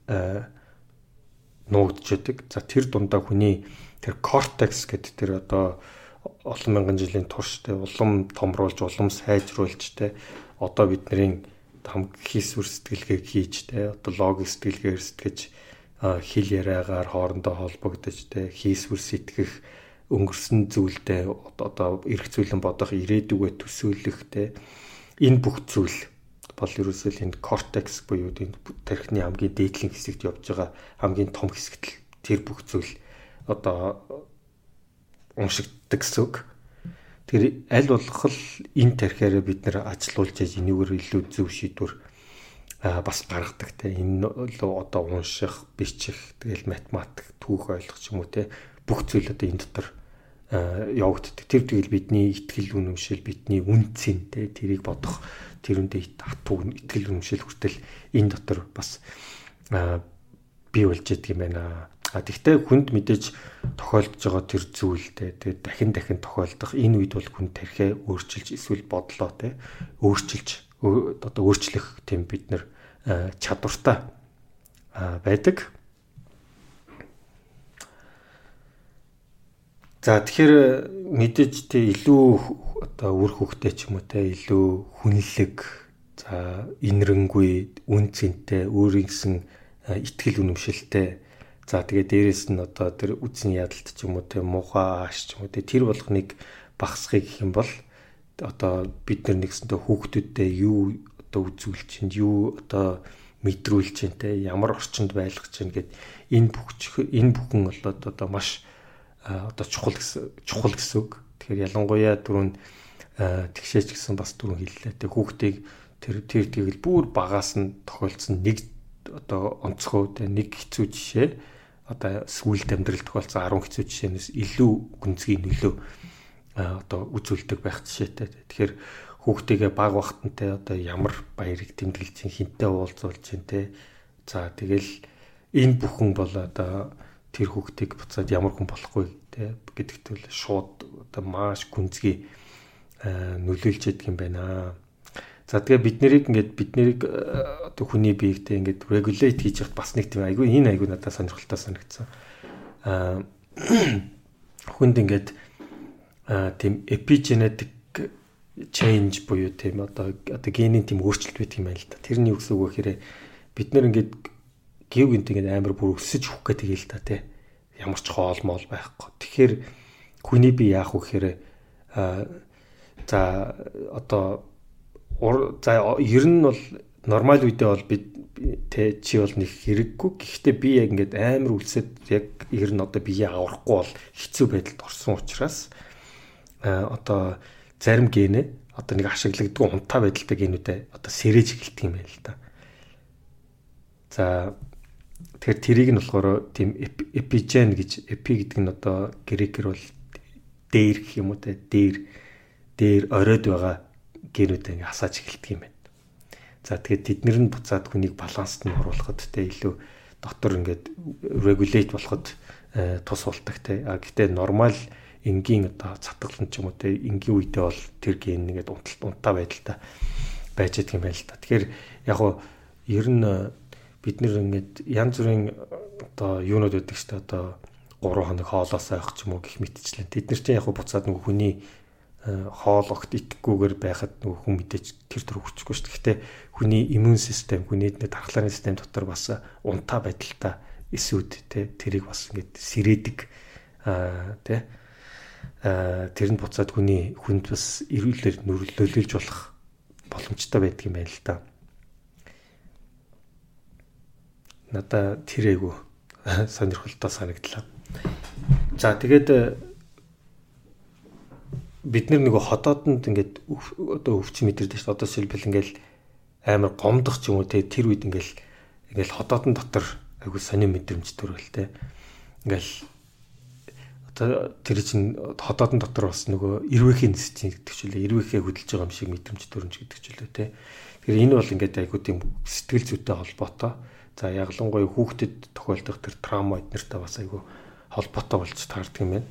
нуугдж байдаг. За тэр дундаа хүний тэр кортекс гэдэг тэр одоо олон мянган жилийн турш тэ улам томруулж улам сайжруулж тэ одоо бидний хам хийсвэр сэтгэлгээг хийж тэ одоо логик сэтгэлгээр сэтгэж хэл яриагаар хоорондоо холбогдож те хийсвэр сэтгэх өнгөрсөн зүйлдээ одоо эрх зүйлэн бодох ирээдүгөө төсөөлөх те энэ бүх зүйл бол ерөөсөө энэ кортекс буюу энэ тархины хамгийн дээдлийн хэсэгт явж байгаа хамгийн том хэсэгт тэр бүх зүйл одоо уншигддаг гэсэн үг. Тэр аль болох энэ тархиараа бид нэр ажилуулж энэгээр илүү зөв шийдвэр бас гаргадаг те энэ одоо унших бичих тэгэл математик түүх ойлгох ч юм уу те бүх зүйл одоо энэ дотор явагддаг тэр тэгэл бидний ихтгэл үнэмшил бидний үнцэн те тэрийг бодох тэрүндээ хатуу ихтгэл үнэмшил хүртэл энэ дотор бас бий болж идэг юм байна. А тэгвэл хүнд мэдээж тохиолдож байгаа тэр зүйл те тэгээд дахин дахин тохиолдох энэ үед бол хүн тархиа өөрчилж эсвэл бодлоо те өөрчилж одоо өөрчлөх тийм бид нар чадвартай байдаг. За тэгэхээр мэдээж тэ илүү одоо үр хөвгтэй ч юм уу те илүү хүнлэг за инрэнгүй үн цэнтэй өөрийн гэсэн ихтгэл үнэмшилтэй. За тэгээ дээрэс нь одоо тэр үдсний ядалт ч юм уу те муухай ааш ч юм уу те тэр болгоныг багасхыг гэх юм бол одоо бид нар нэгсэнтэй хүүхдүүдтэй юу одоо үзүүлж чинь юу одоо мэдрүүлж чинь те ямар орчинд байлгах чинь гэд энэ бүх энэ бүхэн болоод одоо маш одоо чухал гэсэн чухал гэсэн үг. Тэгэхээр ялангуяа түрүүн тэгшээч гэсэн бас түрүүн хэллээ. Тэг хүүхдийг тэр тэр тэгэл бүр багаас нь тохиолдсон нэг одоо онцгой те нэг хэцүү жишээ одоо сүүлд амьдрал тохиолдсон 10 хэцүү жишээнээс илүү гүнзгий нөлөө одоо үзүүлдэг байх жишээтэй. Тэгэхээр хүүхдтэйгээ баг вахтантай одоо ямар баярыг тэмдэглэж чинь хинтээ уулзуулж чинь те. За тэгэл энэ бүхэн бол одоо тэр хүүхдийг буцаад ямар хүн болохгүй те гэдэгт бол шууд одоо маш гүнзгий нөлөөлж ядг юм байна. За тэгээ бид нарыг ингээд бид нарыг одоо хүний биегтэй ингээд regulate хийж яхад бас нэг тийм айгүй энэ айгүй надад сонирхолтой санагдсан. Аа [CLEARS THROAT] хүнд ингээд тийм epigenetic change буюу тийм одоо одоо генийн тийм өөрчлөлт байдаг юм байна л да. Тэрний гэсэн үг гэхээр бид нар ингээд гів гинт ингээд амар бүр өсөж хөх гэдэг л да тий. Ямар ч хоол моол байхгүй. Тэгэхээр хүний би яах вэ гэхээр за одоо за ер нь бол нормал үедээ бол бид тэ чи бол нэг хэрэггүй. Гэхдээ би яг ингээд амар үлсэд яг ер нь одоо бие аврахгүй бол хэцүү байдалд орсон учраас одоо зарим генэ одоо нэг ашиглагддаг унтаа байдалтай генүүдээ одоо сэрэж эхэлдэг юм байна л да. За тэгэхээр тэрийг нь болохоор тийм эпиген гэж эпи гэдэг нь одоо грекээр бол дээр гэх юм уу те дээр дээр оройд байгаа генүүдээ ингээ хасааж эхэлдэг юм байна. За тэгээд тэднэр нь буцаад хүнийг баланст нь оруулахад те илүү дотор ингээд регулейт болоход тус болдог те. А гэтээ нормал энгийн одоо цатгалан ч юм уу те энгийн үедээ бол тэр ген нэгэд унталт унтаа байдалтай байж байгаа юм байна л да. Тэгэхээр яг хуу ер нь бид нэр ингээд янз бүрийн одоо юунод ч та одоо 3 хоног хоолоос авах ч юм уу гих мэтчлэн. Тэд нар чинь яг буцаад нөгөө хүний э, хоол огт итгэхгүйгээр байхад нөгөө хүн мэдээж тэр төр хүчгүй шүү дээ. Гэтэ хүний иммун систем, хүний дархлааны систем дотор бас унтаа байдалтай эсүүд те тэрийг бас ингээд сэрээдэг аа те тэр нь буцаад хүний хүнд бас эрүүлэр нөлөөлж болох боломжтой байдаг юм байна л да. Надаа тэр айгу [LAUGHS] сонирхолтой санагдлаа. За тэгээд э, бид нар нөгөө хотоодонд ингээд одоо өвч мэдэрдэг шүү дээ. Одоо шилбэл ингээл амар гомдох ч юм уу те тэр үед ингээл ингээл хотоодон дотор айгу сонир мэдрэмж төрөл те. Ингээл одоо тэр чинь ходоодон дотор бас нөгөө ирвэхийн нэс чинь гэдэг ч үлээ ирвэхээ хөдөлж байгаа юм шиг мэдрэмж төрөмж гэдэг ч үлээ те. Тэгэхээр энэ бол ингээд айгуу тийм сэтгэл зүйтэй холбоотой. За яглангуй хүүхдэд тохиолдох тэр траума эднэртэй бас айгуу холбоотой болж таардаг юм байна.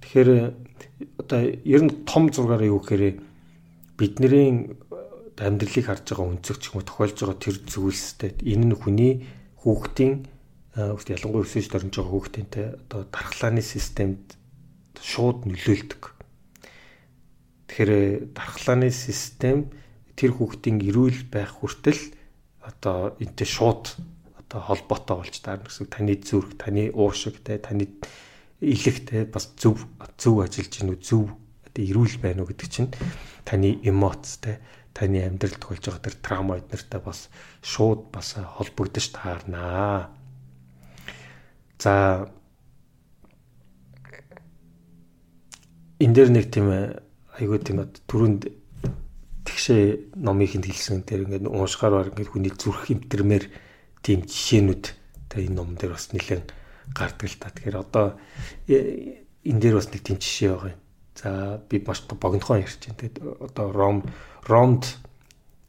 Тэгэхээр одоо ер нь том зургаар юу гэхээр бидний амьдралыг харж байгаа өнцөгч юм тохиолж байгаа тэр зүйлстэй энэ нь хүний хүүхдийн өөрт ялангуяа өсөж дөрнж байгаа хүүхдэнтэй одоо дархлааны системд шууд нөлөөлдөг. Тэгэхээр дархлааны систем тэр хүүхдийн эрүүл байх хүртэл одоо энтэй шууд одоо холбоотой болж таарна гэсэн таны зүрх, таны уушиг те таны илэгтэй бас зөв зөв ажиллаж гинүү зөв одоо эрүүл байна уу гэдэг чинь таны эмоц те таны амьдралд тохиолж байгаа тэр траума эднэртэй бас шууд бас холбогдож таарнаа. За энэ дээр нэг тийм айгүй тийм түрүүнд тэгшээ номыг хинт хэлсэн тэр ингээд уушгаар бар ингээд хүний зүрх хэмтэрмээр тийм жишээнүүд та энэ ном дээр бас нэлээд гардаг л та. Тэгэхээр одоо э, энэ дээр бас нэг тийм жишээ байгаа юм. За би маш богинохон ярьж байна. Тэгээд одоо Ром Ромд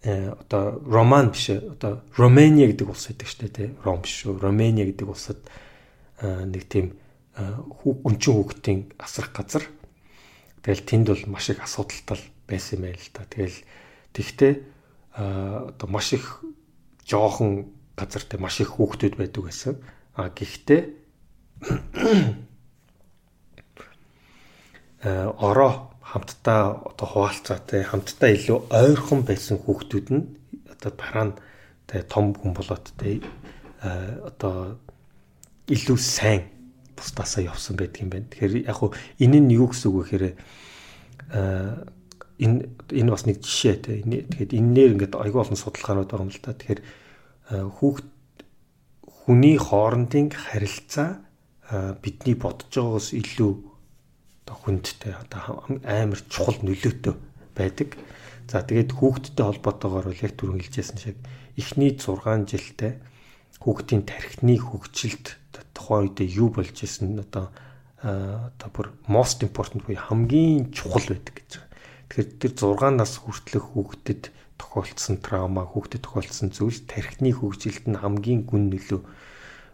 э одоо Роман биш одоо Ромania гэдэг улс байдаг шүү дээ. Ром биш шүү. Ромania гэдэг улсад нэг тийм гүнчин хүүхдийн асрах газар. Тэгэл тэнд бол маш их асуудалтай байсан юм байл л да. Тэгэл тэгтээ одоо маш их жоохон газар тэ маш их хүүхдүүд байдаг байсан. А гэхдээ ороо хамтдаа одоо хуваалцаатай хамтдаа илүү ойрхон байсан хүүхдүүд нь одоо дараа нь тэ том хүн болоод тэ одоо илүү сайн бусдаасаа явсан байдаг юм байна. Тэгэхээр яг хуу энэ нь юу гэсэн үг вэ гэхээр энэ энэ бас нэг жишээ те. Тэгэхээр энээр ингээд аягүй олон судалгаанууд байгаа юм л да. Тэгэхээр хүүхд хүний хоорондын харилцаа бидний бодож байгаагаас илүү одоо хүндтэй одоо амар чухал нөлөөтэй байдаг. За тэгээд хүүхдтэй холбоотойгоор бол яг түрүү хэлжсэн шиг эхний 6 жилдээ хүүхдийн тархины хөгжилд тухайн үедээ юу болж исэн одоо одоо бүр most important буюу хамгийн чухал байдаг гэж байгаа. Тэгэхээр тэр 6 нас хүртэлх хүүхдэд тохиолдсон траума, хүүхдэд тохиолдсон зүйл тархины хөгжилд нь хамгийн гүн нөлөө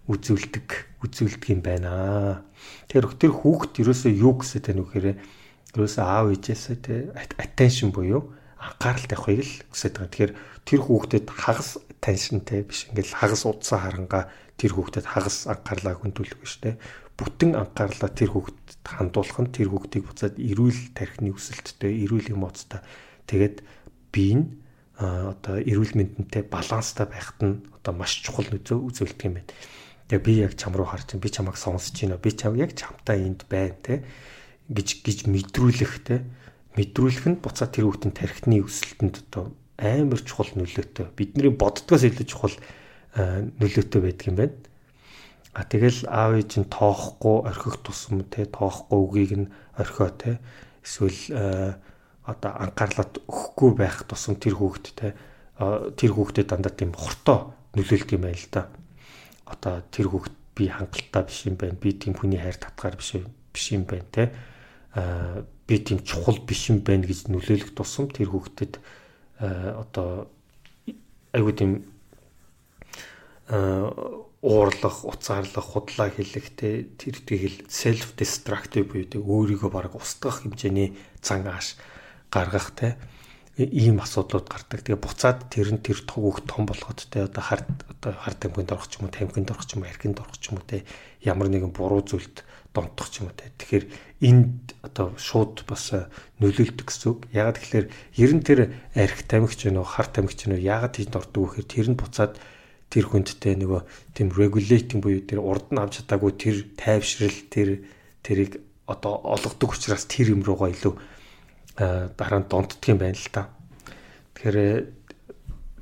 үзүүлдэг үзүүлдэг юм байна. Тэр тэр хүүхд ерөөсөө юу гэсэ тань үхээр ерөөсөө аав ээжээсээ тэ attention буюу анхаарал тавихыг л хүсэж байгаа. Тэгэхээр тэр хүүхдэд хагас attentionтэй биш ингээл хагас удсан харанга тэр хүүхдэд хагас анхаарлаа хөндөөлөх биш тэ. Бүтэн анхаарлаа тэр хүүхдэд хандуулах нь тэр хүүхдийг буцаад эрүүл тархины өсөлттэй, эрүүл эмоцтой тэгээд бие нь одоо эрүүл мэндэнтэй баланстай байхад нь одоо маш чухал нөлөө үзүүлдэг юм байна. Тэгээ би яг чам руу харж би чамайг сонсож байна. Би чам яг чамтай энд байна те гэж гэж мэдрүүлэх те мэдрүүлэх нь буцаа тэр хүүхдийн тархины өсөлтөнд одоо амар чухал нөлөөтэй. Бидний боддгоос илүү чухал нөлөөтэй байдаг юм байна. А тэгэл аав ээж нь тоохгүй орхих тусам те тоохгүй үгийг нь орхио те эсвэл одоо анхаарлаад өгөхгүй байх тусам тэр хүүхдтэй тэр хүүхдэд дандаа тийм хортоо нөлөөлдөг юм байл л да. Одоо тэр хүүхд би хангалттай биш юм байна. Би тийм хүний хайр татгаар биш биш юм байна те. Аа би тийм чухал биш юм байна гэж нөлөөлөх тусам тэр хүүхдэд одоо айгүй тийм уурлах, уцаарлах, худлаа хэлэх те тэр тэгэл self destructive буюу те өөрийгөө бараг устгах хэмжээний цан ааш гаргах те ийм асуудлууд гардаг. Тэгээ буцаад тэр нь тэр төгөөх том болгоод те одоо хар одоо хар тамхинд орох ч юм уу, тамхинд орох ч юм уу, архинд орох ч юм уу те ямар нэгэн буруу зүйлд донтох ч юм уу те. Тэгэхээр энд одоо шууд бас нөлөөлдөг гэсэн үг. Ягаад тэгэхээр ер нь тэр арх тамхич нөө хар тамхич вэ ягаад тийнд ордог вэ гэхээр тэр нь буцаад тэр хүндтэй нөгөө тийм regulating буюу тэр урд нь авч чадаагүй тэр тайвшрал тэр тэрийг одоо олгодог учраас тэр юм руугаа илүү дараа нь донтдөг юм байна л та. Тэгэхээр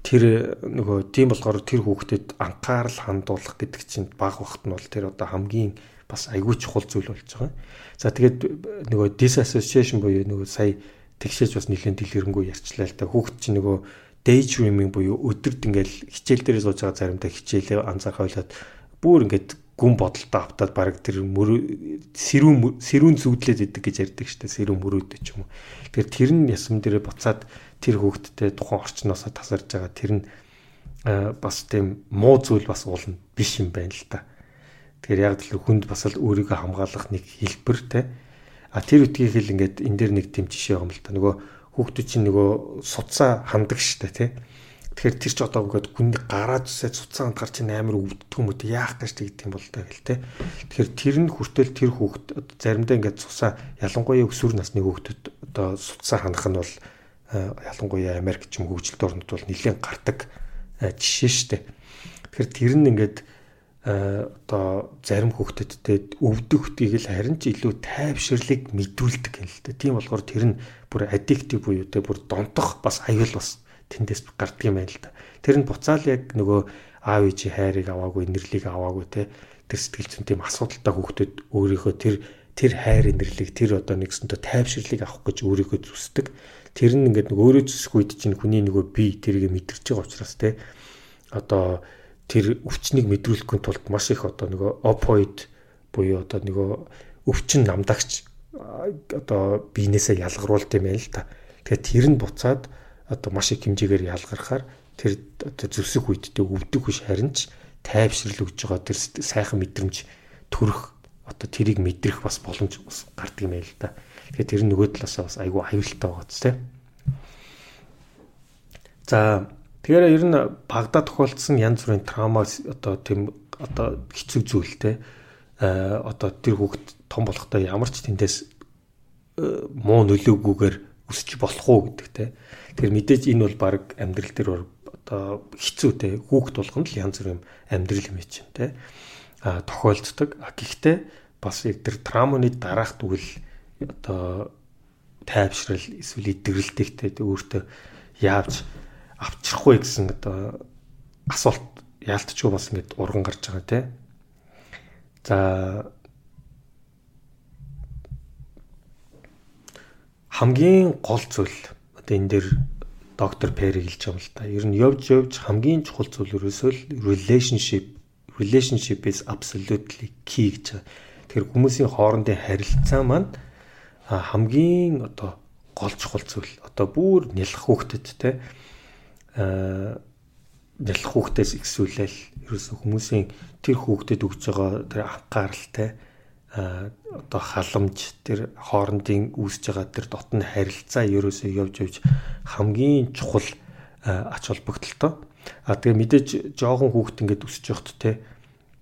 тэр нөгөө тийм болохоор тэр хүүхдэд анхаарал хандуулах гэдэг чинь баг вахт нь бол тэр одоо хамгийн бас айгүй чухал зүйл болж байгаа. За тэгээд нөгөө disassociation буюу нөгөө сая тэгшээж бас нэлээд дэлгэрэнгүй ярьчлаа л та. Хүүхд чинь нөгөө daydreaming буюу өдөрт ингээл хичээл дээр сууж байгаа заримдаа хичээлээ анзаархайлаад бүр ингээд гүн бодолтой автаад баг тэр мөрөө сэрүүн сэрүүн зүудлээд идэг гэж ярьдаг штэ сэрүүн мөрөөдөө ч юм уу. Тэгэхээр тэр нь ясам дээрээ буцаад тэр хүүхдтэй тухайн орчноосоо тасарж байгаа тэр нь бас тийм муу зүйл бас уулна биш юм байна л та. Тэгэхээр яг л хүнд бас л өөрийгөө хамгаалах нэг хэлбэр те. А тэр үтгийг хэл ингээд энэ дэр нэг тийм жишээ юм л та. Нөгөө хүүхдүүд чинь нөгөө суцаа хандаг штэ те Тэгэхээр тэр ч одоо ингээд хүн гараад үсээд суцаанд гарч ин амар өвддөг юм уу яах гэж тэгдэг юм бол таа гэл те. Тэгэхээр тэр нь хүртэл тэр хүүхд заримдаа ингээд цусаа ялангуяа өсвөр насны хүүхдүүд одоо суцаа ханах нь бол ялангуяа Америк ч юм хөгжилт орнууд бол нэлээд гардаг жишээ штэ. Тэгэхээр тэр нь ингээд одоо зарим хүүхдэдтэй өвдөх үтгийг л харин ч илүү тайвширлыг мэдүүлдэг юм л да. Тийм болохоор тэр нь бүр аддиктив буюу те бүр донтох бас аюул бас тэндээс гардаг юм байна л да. Тэр нь буцаал яг нөгөө аав ээжи хайрыг аваагүй, нэрлийг аваагүй те тэр сэтгэл зүйн тийм асуудалтай хүүхдүүд өөрийнхөө тэр тэр хайр нэрлийг тэр одоо нэгсэнтэй тайвширлыг авах гэж өөрийгөө зүсдэг. Тэр нь ингээд нөгөө өөрөө зүсэх үед чинь хүний нөгөө бие тэрийг мэдэрч байгаа учраас те одоо тэр өвчнийг мэдрүүлэхгүй тулд маш их одоо нөгөө опоид буюу одоо нөгөө өвчин намдагч одоо биенээсээ ялгаруулт юм байна л та. Тэгэхээр тэр нь буцаад одоо маш их хэмжээгээр ялгархаар тэр одоо зүсэх үедээ өвдөх биш харин ч тайвшрал өгж байгаа тэр сайхан мэдрэмж төрөх одоо тэрийг мэдрэх бас боломж бас гардаг юм байл л да. Тэгэхээр тэр нөгөө талаасаа бас айгүй аюултай байгаа ч тийм. За тэгэхээр ер нь багада тохиолдсон янз бүрийн травма одоо тийм одоо хэцүү зүйлтэй э одоо тэр хүүхд том болохдоо ямар ч тэндээс э, муу нөлөөгүйгээр өсч болох уу гэдэг те. Тэгэхээр мэдээж энэ бол баг амьдрал дээр одоо хэцүү те. Хүүхд болгонд л янз бүрийн амьдрал юм чинь те. А тохиолддог. Гэхдээ бас яг тэр трауманы дараах тэгвэл одоо тайвшрал эсвэл идэгрэлтэйгтэй өөртөө яавч авчрахгүй гэсэн одоо асуулт яалтчгүй бас ингэж урган гарч байгаа те. За хамгийн гол зүйл одоо энэ дээр доктор Пери хэлж байгаа юм л та. Ер нь явж явж хамгийн чухал зүйл ерөөсөө л relationship relationship is absolutely key гэж. Тэгэхээр хүмүүсийн хоорондын харилцаа маань хамгийн одоо гол чухал зүйл. Одоо бүр нялх хөөхтөд те нялх хүүхдээс ихсүүлэл ерөөсө хүмүүсийн тэр хүүхдэд өгж байгаа тэр анхааралтай одоо халамж тэр хоорондын үүсэж байгаа тэр дотны харилцаа ерөөсөө явж явж хамгийн чухал ач холбогдолтой. А тэгээ мэдээж жоохон хүүхд ингээд өсөж явахт те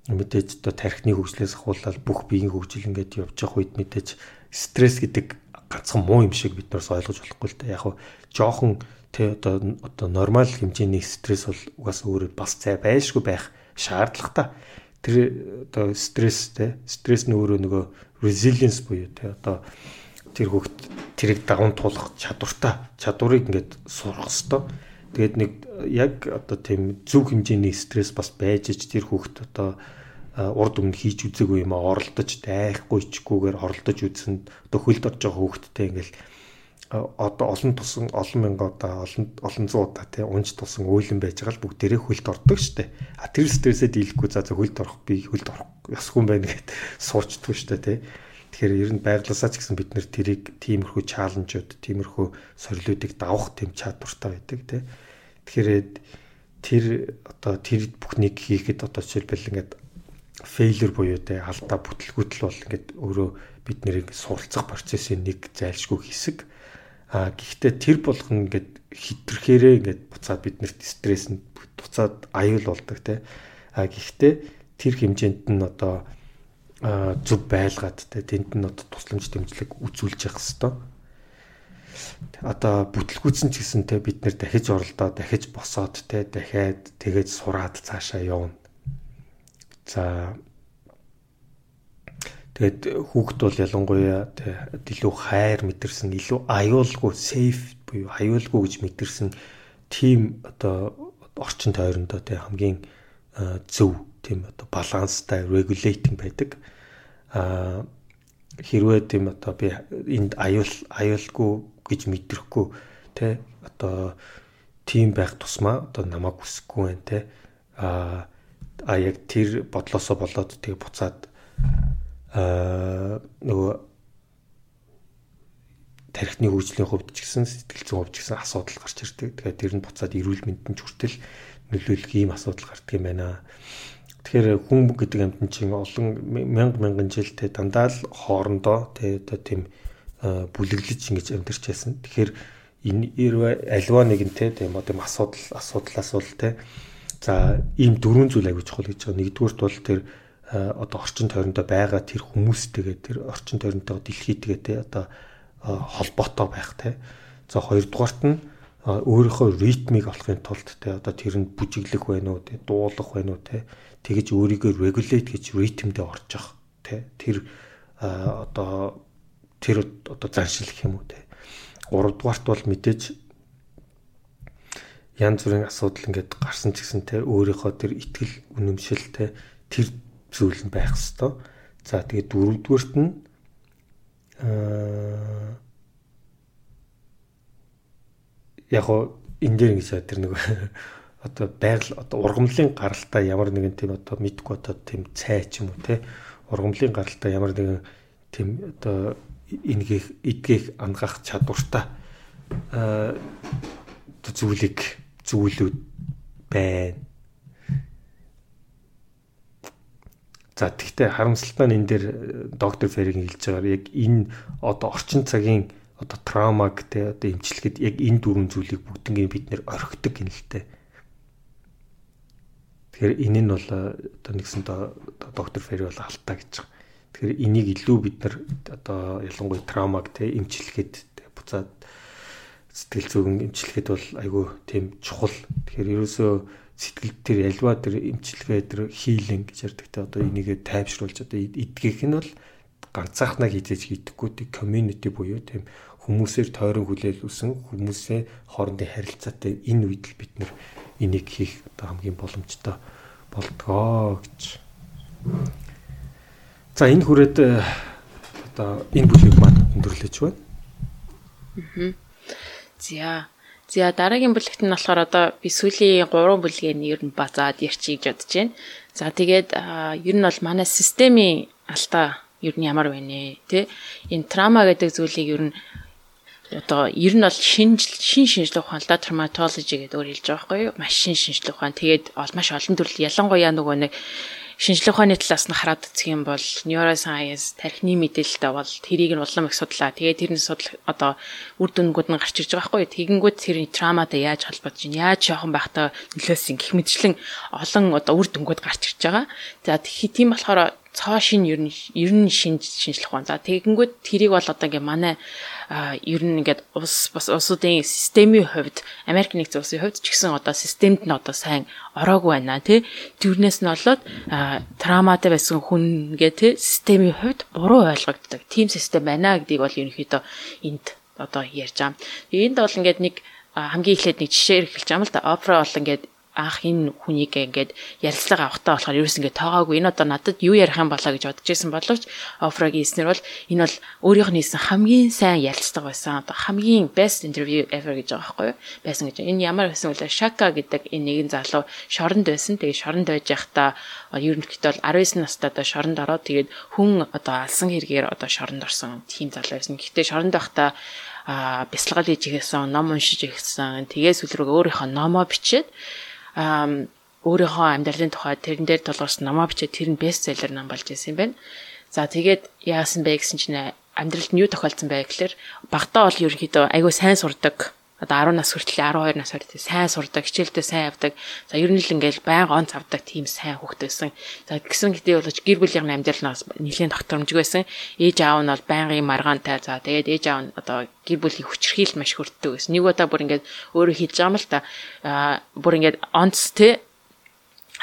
мэдээж одоо тархины хөгжлөөс ахуулаад бүх биеийн хөгжил ингээд явж явах үед мэдээж стресс гэдэг ганцхан муу юм шиг бид нарс ойлгож болохгүй л дээ. Яг нь жоохон тэ одоо одоо нормал хэмжээний стресс бол угаас өөрөө бас цай байшгүй байх шаардлагатай тэр одоо стресс те стресс нь өөрөө нөгөө resilience буюу те одоо тэр хөвгт тэрийг даван туулах чадвартай чадварыг ингээд сурах хэвээр тэгээд нэг яг одоо тийм зөв хэмжээний стресс бас байж ич тэр хөвгт одоо урд өмнө хийж үзээгүй юм оролдож дайхгүй ичгүүгээр оролдож үзсэн одоо хөлд орж байгаа хөвгттэй ингээл одоо олон тусан олон мянган удаа олон олон зуун удаа тий унж тусан өөлөн байж байгаа л бүгдээрээ хөлд ордог штэ. А тэр стрессээ дийлэхгүй за хөлд орох би хөлд орох ёсгүй байна гэд [LAUGHS] суучдгүй штэ тий. Тэгэхээр ер нь байгласаа ч гэсэн бид нэр тэрийг тиймэрхүү чаленжууд, тиймэрхүү сорилуудыг давах тэм чадвартай байдаг тий. Тэгэхээр тэр одоо тэр бүхнийг хийхэд одоо жишээлбэл ингээд фейлер буюу тий алдаа бүтлгүүтэл бол ингээд өөрөө бид нэрийг суралцах процессын нэг зайлшгүй хэсэг А гэхдээ тэр болгоно ингээд хитрхээрээ ингээд буцаад биднэрт стресс нь буцаад аюул болдог те. А гэхдээ тэр хэмжээнд нь одоо зөв байлгаад те тэнд нь одоо тусламж дэмжлэг үзүүлж явах хэвээр. Одоо бүтлгүүцэн ч гэсэн те бид нэр дахиж оролдоо дахиж босоод те дахиад тэгэж сураад цаашаа явна. За Тэгээд хүүхэд бол ялангуяа илүү хайр мэдэрсэн, илүү аюулгүй, safe буюу аюулгүй гэж мэдэрсэн team одоо орчин тойрондоо тэг хамгийн зөв тийм одоо баланстай regulating байдаг. А хэрвээ тийм одоо би энд аюул аюулгүй гэж мэдрэхгүй тэ одоо team байх тусмаа одоо намайг хүсэхгүй байна тэ а а яг тэр бодлосоо болоод тэгээ буцаад нөгөө тархины хөгжлийн хувьд ч гэсэн сэтгэл зүйн хувьд ч гэсэн асуудал гарч ирдэг. Тэгэхээр тэр нь буцаад эрүүл мэндэнд ч хүртэл нөлөөлөх ийм асуудал гардаг юм байна. Тэгэхээр хүн гэдэг амьтан чинь олон мянга мянган жилдээ дандаа л хоорондоо тий одоо тийм бүлэглэж ингэж амьдарч байсан. Тэгэхээр энэ альва нэгэн тий тийм одоо асуудал асуудлаас бол тий за ийм дөрвөн зүйл аягүй чухал гэж байгаа. Нэгдүгürt бол тэр Э, одоо орчин тойрондоо байгаа тэр хүмүүстэйгээ тэр орчин тойронтойгоо дэлхийдгээ те одоо э, холбоотой байх те. За хоёрдугаарт нь э, өөрийнхөө ритмийг олохын тулд те одоо тэр нь бүжиглэх байна уу те дуулах байна уу те тэгэж өөрийгөө регулейт гэж ритмдээ орж явах те тэр одоо тэр одоо заншил гэх юм уу те. Гуравдугаарт бол мэдээж янз бүрийн асуудал ингээд гарсан ч гэсэн те өөрийнхөө тэр ихтгэл үнэмшил те тэр зүйл нь байх хэвээр. За тэгээд дөрөвдүгürt нь аа яг гоо энэ дээр ингэж тэр нэг [LAUGHS] одоо байгаль одоо ургамлын гаралтай ямар нэгэн тийм одоо мэдгүй одоо тийм цай ч юм уу те ургамлын гаралтай ямар нэгэн тийм одоо энгих эдгэх ангах чадвартай аа зүйлийг зүйлүүд байна За тэгвэл харамсалтай нь энэ дээр э, доктор Феринг хэлж байгаагаар яг энэ одоо орчин цагийн одоо траумаг те одоо эмчилгэхэд яг энэ дөрвөн зүйлийг бүгднийг бид нэр орхидог юм л те. Тэгэхээр энэ нь бол э, одоо нэгсэн доктор Фери бол алдаа гэж байгаа. Тэгэхээр энийг илүү бид нар одоо ялангуяа траумаг те эмчилгэхэд буцаад сэтгэл зүйн эмчилгэхэд бол айгүй тийм чухал. Тэгэхээр ерөөсөө сэтгэл тэр альва тэр эмчилгээ тэр хийлэн гэж ярьдаг те одоо энийг тайвшруулж одоо эдгэх нь бол ганцаахнаа хийжээж хийдэггүй тийм community буюу тийм хүмүүсээр тойрон хүлээлүүлсэн хүмүүсээ хоорондын харилцаатай энэ үед л бид нэр энийг хийх одоо хамгийн боломжтой болдгоо гэж. За энэ хүрээд э, одоо энэ бүлгийг маань өндөрлөж байна.
Аа. За За дараагийн бүлэгт нь болохоор одоо би сүүлийн 3 бүлгээ нь ер нь базаад ярьчих гэж бодож байна. За тэгээд ер нь бол манай системийн алдаа ер нь ямар вэ нэ тий? Энэ трама гэдэг зүйлийг ер нь одоо ер нь бол шин шин шинжлэх ухаан л да dermatology гэдэг өөр хэлж байгаа байхгүй юу? Маш шин шинжлэх ухаан. Тэгээд маш олон төрөл ялангуяа нөгөө нэг шинжлэх ухааны талаас нь хараад үзэх юм бол neuroscience тархины мэдээлэлтэй бол тэрийг нь улам их судлаа. Тэгээд тэрний судал одоо үр дүнгууд нь гарч ирж байгаа байхгүй. Тэгэнгүүт тэрний травматай яаж холбогдож байна? Яаж жоохон байхдаа нөлөөсөн гэх мэтчлэн олон одоо үр дүнгууд гарч ирж байгаа. За тийм болохоор цоо шин ер нь ер нь шинж шинжлэх ухаан. За тэгэнгүүт тэрийг бол одоо ингээ манай ер нь ингээд ус бас улсуудын системийн хувьд Америк нэгдсэн улсын хувьд ч гэсэн одоо системд нь одоо сайн ороогүй байна тий. Тэрнээс нь болоод травматай байсан хүн гээ тий системийн хувьд буруу ойлгогддог. Тим систем байна гэдгийг бол ерөнхийдөө энд одоо ярьж байгаа. Энд бол ингээд нэг хамгийн эхлээд нэг жишээр эхэлж байгаа юм л да. Опера бол ингээд анх энэ хүнийг ингээд ярилцлага авахтаа болохоор ерөөс ингээд тоогоогүй. Энэ одоо надад юу ярих юм болоо гэж бодож исэн боловч Офрагийн эснэр бол энэ бол өөрийнх нь хийсэн хамгийн сайн ярилцлага байсан. Одоо хамгийн best interview ever гэж байгаа байхгүй юу? Байсан гэж. Энэ ямар байсан вэ Шака гэдэг энэ нэгэн залуу шоронд байсан. Тэгээ шоронд байж байхдаа ерөнхийдөө бол 19 настай одоо шоронд ороод тэгээд хүн одоо алсан хэрэгээр одоо шоронд орсон тийм залуу байсан. Гэхдээ шоронд байхдаа бясалгал хийж ихсэн ном уншиж ихсэн тэгээ сүлрэг өөрийнхөө номоо бичээд өөрийнхөө амьдралын тухай тэрэн дээр тулгарсан намаа бичээд тэр нь бестселлер нам болж исэн юм байна. За тэгээд яасан бэ гэсэн чинь амьдралд нь юу тохиолдсон бэ гэхээр багтаа бол ерөнхийдөө айгүй сайн сурдаг. Одоо 10 нас хүртэл 12 нас хүртэл сайн сурдаг, хичээлдээ сайн явдаг. За ер нь л ингээл байнга он цавдаг тийм сайн хүүхэд байсан. За гисэн хэдий болооч гэр бүлийн амьдралнаас нэлийн тогтромжиг байсан. Ээж аав нь бол байнгын маргаантай. За тэгээд ээж аав нь одоо гэр бүлийн хүчрхийлэл маш хүртдэг байсан. Нэг удаа бүр ингээд өөрөө хийж байгаа юм л та. Аа бүр ингээд онц те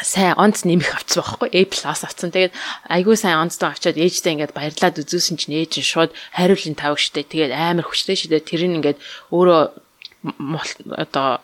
сайн онц нэмэх авцсан байхгүй A+ авцсан. Тэгээд айгүй сайн онцтой авчаад ээжтэй ингээд баярлаад үзүүлсэн чинь ээж нь шууд хариулын тавг штэ. Тэгээд амар хүчтэй шидэ тэр нь ингээд өөрөө одоо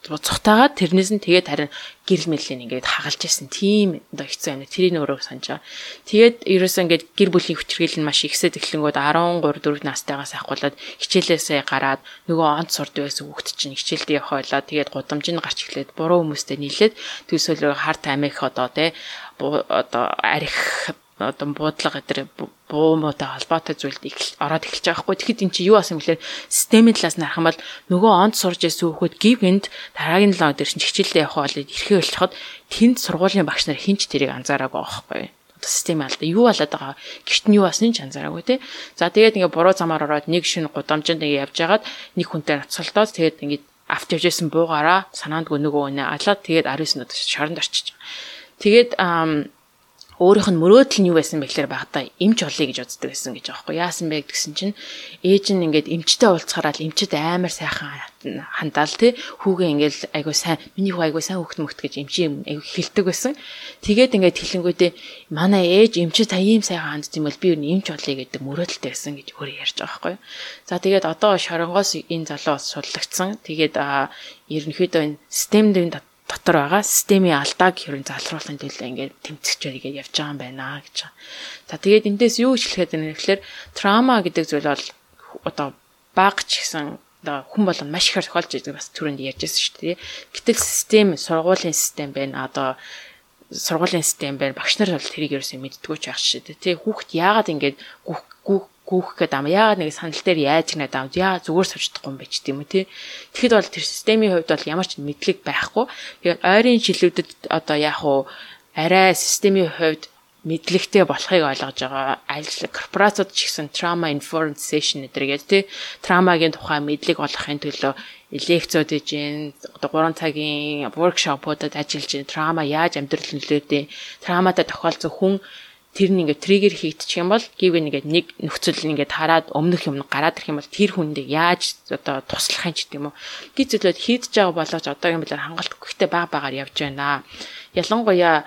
цухтаагаад тэрнээс нь тэгээд харин гэрэл мэлийн ингээд хагалж исэн тийм одоо хэцүү юм. Тэрийг өөрөө санаж байгаа. Тэгээд ерөөсөө ингээд гэр бүлийн хүчрхийлэл нь маш ихсэд эхлэнгүүд 13 4 настайгаас ахгуулаад хичээлээсээ гараад нөгөө онц сурд байсан хүүхд чинь хичээлдээ байлаа. Тэгээд гудамж нь гарч эхлээд буруу хүмүүстэй нийлээд төсөөлөөр харт амих одоо те одоо арих одоо буудлага гэдэг буу муутай холбоотой зүйлд ороод эхэлж байгаа хгүй. Тэгэхэд эн чинь юу асан гэхээр системийн талаас нь харах юм бол нөгөө онд сурж ирсэн хүүхэд гівгэнд дараагийн 7 өдөр чинь хичээлдээ явах бол ирэхээ болчиход тэнд сургуулийн багш нар хинч тэрийг анзаараагүй байхгүй систем алдаа юу болоод байгаа гэрт нь юу басны ч анзаараагүй тий. За тэгээд ингээ буруу замаар ороод нэг шин гудамжинд ингээ явж хагаад нэг хүнтэй нацалтаад тэгээд ингээ авч явж байсан буугаараа санаандгүй нөгөө үнэ алаад тэгээд 19 нот шоронд орчиж. Тэгээд өөрийнх нь мөрөөдөл нь юу байсан бэ гэхээр багтаа эмч олъё гэж боддог байсан гэж байхгүй яасан бэ гэсэн чинь ээж нь ингээд эмчтэй уулзахаараа л эмчэд амар сайхан хандаал тий хүүгээ ингээд айгуу сайн миний хүү айгуу сайн хөхт мөхт гэж эмчи айгуу хэлдэг байсан. Тэгээд ингээд хэлэнгүүтээ манай ээж эмчи та ийм сайхан хандд юм бол би юу эмч олъё гэдэг мөрөөдөлтэй байсан гэж өөрөө ярьж байгаа байхгүй за тэгээд одоо шоронгоос энэ залуу судлагдсан. Тэгээд ерөнхийдөө энэ системд энэ дотор байгаа системийн алдааг хэрэг залруулахын төлөө ингээд тэмцэж ингээд явж байгаа юм байна гэж. За тэгээд эндээс юу хэлэхэд байна гэхээр трама гэдэг зүйл бол одоо баг ч гэсэн одоо хүн болгоно маш ихээр тохиолж байгаа бас түрүүнд ярьжсэн шүү дээ. Гэтэл систем сургуулийн систем байна. Одоо сургуулийн систем байна. Багш нар бол тэрийг ерөөсөө мэддэггүй ч байх шүү дээ. Тэ хүүхд яагаад ингэж гүүх гээд ам. Яагаад нэг санал дээр яаж гэнэ даа яа зүгээр сувчдахгүй юм бэ ч тийм үү тий. Тэгэхэд бол тэр системийн хувьд бол ямар ч мэдлэг байхгүй. Тэгээд ойрын шилүүдэд одоо яг уу арай системийн хувьд мэдлэгтэй болохыг ойлгож байгаа ажил корпорациуд ч гэсэн trauma informed session гэдэргээд тий. Травмагийн тухай мэдлэг олохын төлөө лекцүүд хийж гин одоо 3 цагийн workshop-уудад ажиллаж гин трама яаж амьдрал нөлөөтэй травматай тохиолдсон хүн тэр нь ингээд триггер хийгдчих юм бол гівэн ингээд нэг нөхцөл ингээд хараад өмнөх юм гараад ирэх юм бол тэр хүндээ яаж одоо туслахын ч гэдэг юм уу гид зүйлүүд хийдэж байгаа болооч одоогийн билээр хангалт өгөхтэй баг багаар явж байна. Ялангуяа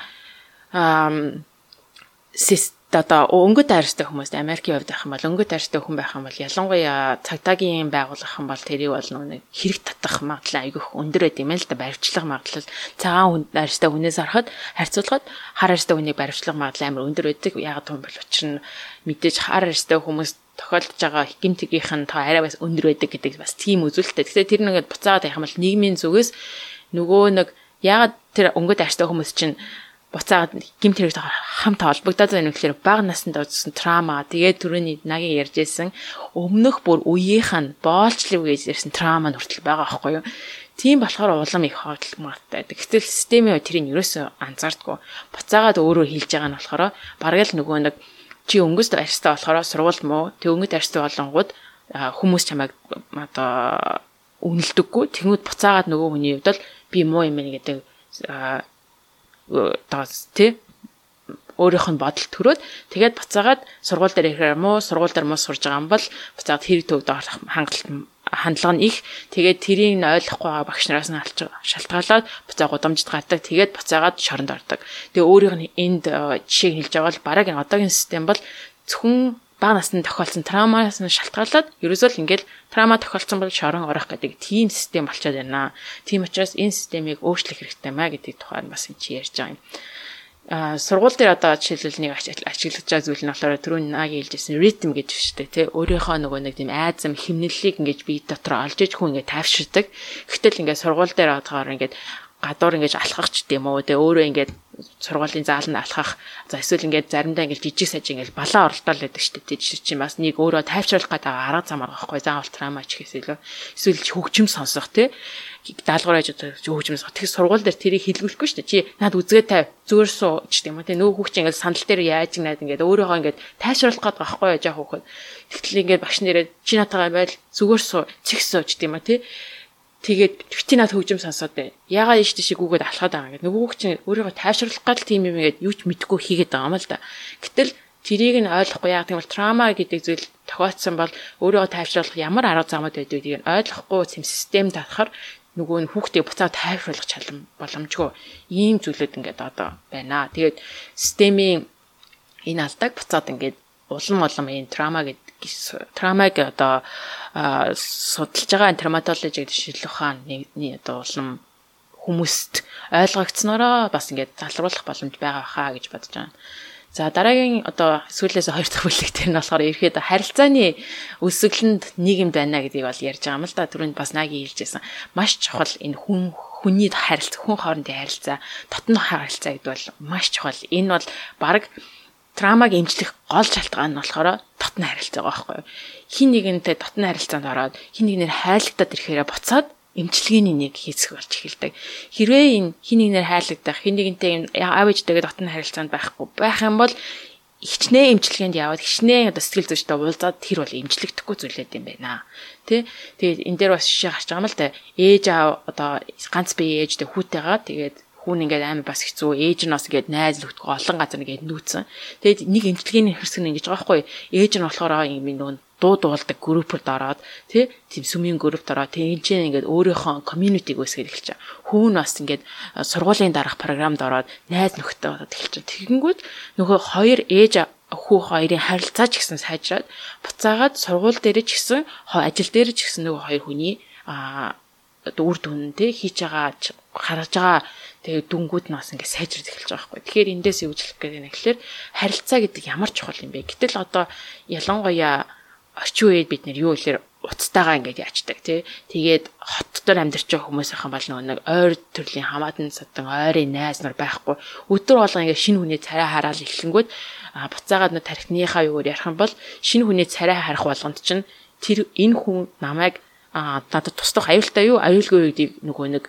систем одоо өнгөт хайртай хүмүүс Америкийн хувьд байх юм бол өнгөт хайртай хүн байх юм бол ялангуяа цагдаагийн байгуулах юм бол тэрийг бол нэг хэрэг татах магадлал айгүйх өндөр байд юм л да баримтлах магадлал цагаан хүн хайртай хүнээс харахад харьцуулахад хар хайртай хүнийг баримтлах магадлал амар өндөр байдаг. Яг том бол учир нь мэдээж хар хайртай хүмүүс тохиолдож байгаа гимтгийнх нь та арай бас өндөр байдаг гэдэг бас тийм үзүүлэлттэй. Тэгэхээр тэр нэгэд буцаагаад явах юм бол нийгмийн зүгээс нөгөө нэг ягаад тэр өнгөт хайртай хүмүүс чинь буцаагаад гимт хэрэг хамт холбогдоод байна гэхээр бага наснд үзсэн трама тэгээд түрүүний нагийн ярьжсэн өмнөх бүр үеийнх нь боолчлог гэж ярьсан трама нь хүртэл байгаа байхгүй юу. Тийм болохоор улам их байдаг. Гэтэл системийн тэрийг ерөөсөө анзаардгүй. Буцаагаад өөрөө хийж байгаа нь болохоор бараг л нөгөө нэг чи өнгөст арьстай болохоор сургууль муу тэг өнгөт арьстай болонгууд хүмүүс чамайг одоо үнэлдэггүй. Тэнгүүд буцаагаад нөгөө хүний хувьд л би муу юм гэдэг одоо тий? Өөрийнх нь бодол төрөөд тэгээд буцаагаад сургууль дээр ихээр муу сургууль дээр муу сурж байгаа юм бол буцаагаад хэрэг төвд орох хангалт хандлага нь их. Тэгээд тэрийг нь ойлгохгүй байгаа багш нараас нь алж шалтгаалаад буцаа гудамжид гардаг. Тэгээд буцаагаад шоронд ордог. Тэгээ өөрийнх нь энд жишээг хэлж байгаа бол бараг одоогийн систем бол зөвхөн бага насны тохиолдсон травмаас нь шалтгаалаад ерөөсөө л ингээл траума тохиолдсон бол шорон орох гэдэг тийм систем болчиход байна. Тийм учраас энэ системийг өөрчлөх хэрэгтэй маа гэдэг тухайд бас энэ чи ярьж байгаа юм. А сургууль дээр одоо жишээлбэл нэг ажиглаж байгаа зүйл нь болохоор түрүүн нагийн хэлжсэн ритм гэж дээ тий. Өөрийнхөө нөгөө нэг тийм айзам химнэллийг ингэж бие дотор олж иж хүн ингэ тайвширдаг. Гэтэл ингэ сургууль дээр одохоор ингэ гадуур ингэж алхах ч гэдэм үү. Тэгээ өөрөө ингээд сургуулийн зааланд алхах. За эсвэл ингээд заримдаа ингээд жижиг саж ингээд балаа оролдоол байдаг шүү дээ. Жишээ чинь бас нэг өөрөө тайвшруулах гэдэг арга зам байгаа байхгүй. Заавал трама ч гэхээс илүү эсвэл хөгжим сонсох тий даалгавар хийж хөгжим сонсох. Тэгэхээр сургууль дээр тэрийг хэлгүүлэхгүй шүү дээ. Чи над үзгээ тавь зүгээр суу ч гэдэм үү. Тэ нөгөө хүүхч ингээд сандал дээр яаж наад ингээд өөрөөгөө ингээд тайвшруулах гэдэг байхгүй яаж яах хүүхэд. Тэгтэл ингээд багш нэрээ чи натагаа байл зүгээр суу суу ч гэдэм үү тий Тэгээд битинад хөгжим сонсоод бай. Ягаад ийш тийш гүгээд алхаад байгаа гэдэг. Нөгөө чинь өөрийгөө тайвшруулах гал тийм юм ингээд юу ч мэдгүй хийгээд байгаа юм л да. Гэтэл тэрийг нь ойлгохгүй яа гэвэл трама гэдэг зүйл тохиолдсон бол өөрийгөө тайвшруулах ямар арга замууд байдгийг ойлгохгүй систем татахаар нөгөө нь хүүхдээ буцаа тайвшруулах чалам боломжгүй ийм зүйлүүд ингээд одоо байна. Тэгээд системийн энэ алдааг буцаад ингээд улам улам энэ трама гэдэг травмаг одоо судалж байгаа травматологи гэдэг шилэх хааны одоо улам хүмүүст ойлгогдсноороо бас ингээд залруулах боломж байгаа хаа гэж бодож байна. За дараагийн одоо сүүлээс хоёр дахь бүлэг дээр нь болохоор ерөөд харилцааны өсөглөнд нийгэмд байна гэдгийг бол ярьж байгаа юм л да. Түрүүнд бас нагийн хэлжсэн. Маш чухал энэ хүн хүний харилцаа, хүн хоорондын харилцаа, дотны харилцаа гэдэг бол маш чухал. Энэ бол баг травмаг эмчлэх гол шалтгаан нь болохоор дотны харилцаа байгаа байхгүй юу. Хин нэгэнтэй дотны харилцаанд ороод хин нэгнээр хайлагдаад ирэхээрээ буцаад эмчилгээний нэг хийцэх болж эхэлдэг. Хэрвээ энэ хин нэгнээр хайлагдах, хин нэгэнтэй аав ээжтэйгээ дотны харилцаанд байхгүй байх юм бол хичнээн эмчилгээнд яваад хичнээн одоо сэтгэл зүйчтэй уулзаад тэр бол эмчлэгдэхгүй зүйлээд юм байна. Тэ? Тэгээд энэ дээр бас жишээ гарч байгаа юм л да. Ээж аав одоо ганц бие ээжтэй хүүтэйгаа тэгээд хүн ингээд амар бас хэцүү ээж нь бас ингээд найз нөхдөг олон газар ингээд нүүцэн. Тэгээд нэг эмчилгээний хэрэг нь ингэж байгаа байхгүй. Ээж нь болохоор юм нөгөө дуу дуулдаг группд ороод тий тийм сүмийн группд ороод тэнцэн ингээд өөрийнхөө community-г үүсгэж эхэлж байгаа. Хүүн бас ингээд сургуулийн дараах програмд ороод найз нөхдөд ороод эхэлж байгаа. Тэгэнгүүт нөгөө хоёр ээж хүү хоёрын харилцаа ч гэсэн сайжраад буцаагаад сургууль дээр ч гэсэн ажил дээр ч гэсэн нөгөө хоёр хүний а үр дүн те хийж байгаа харж байгаа Тэгээ дүнгууд нь бас ингэ сайжрах эхэлж байгаа байхгүй. Тэгэхээр эндээс юу хэлэх гээд байна гэхэлэр харилцаа гэдэг ямар чухал юм бэ? Гэтэл одоо ялангуяа орчин үед бид нэр юу гэхээр уцтайгаа ингэж яачдаг тий. Тэгээд хот дотор амьдарч байгаа хүмүүсийнхэн бол нэг ойр төрлийн хамаатан садан ойрын найз нар байхгүй. Өдөр болго ингэ шинэ хүний царай хараал эхлэнгүүт буцаагаад нэг тархиныхаа юугаар ярих юм бол шинэ хүний царай харах болгонд чинь тэр энэ хүн намайг надад туслах аюултай юу аюулгүй юу гэдэг нөгөө нэг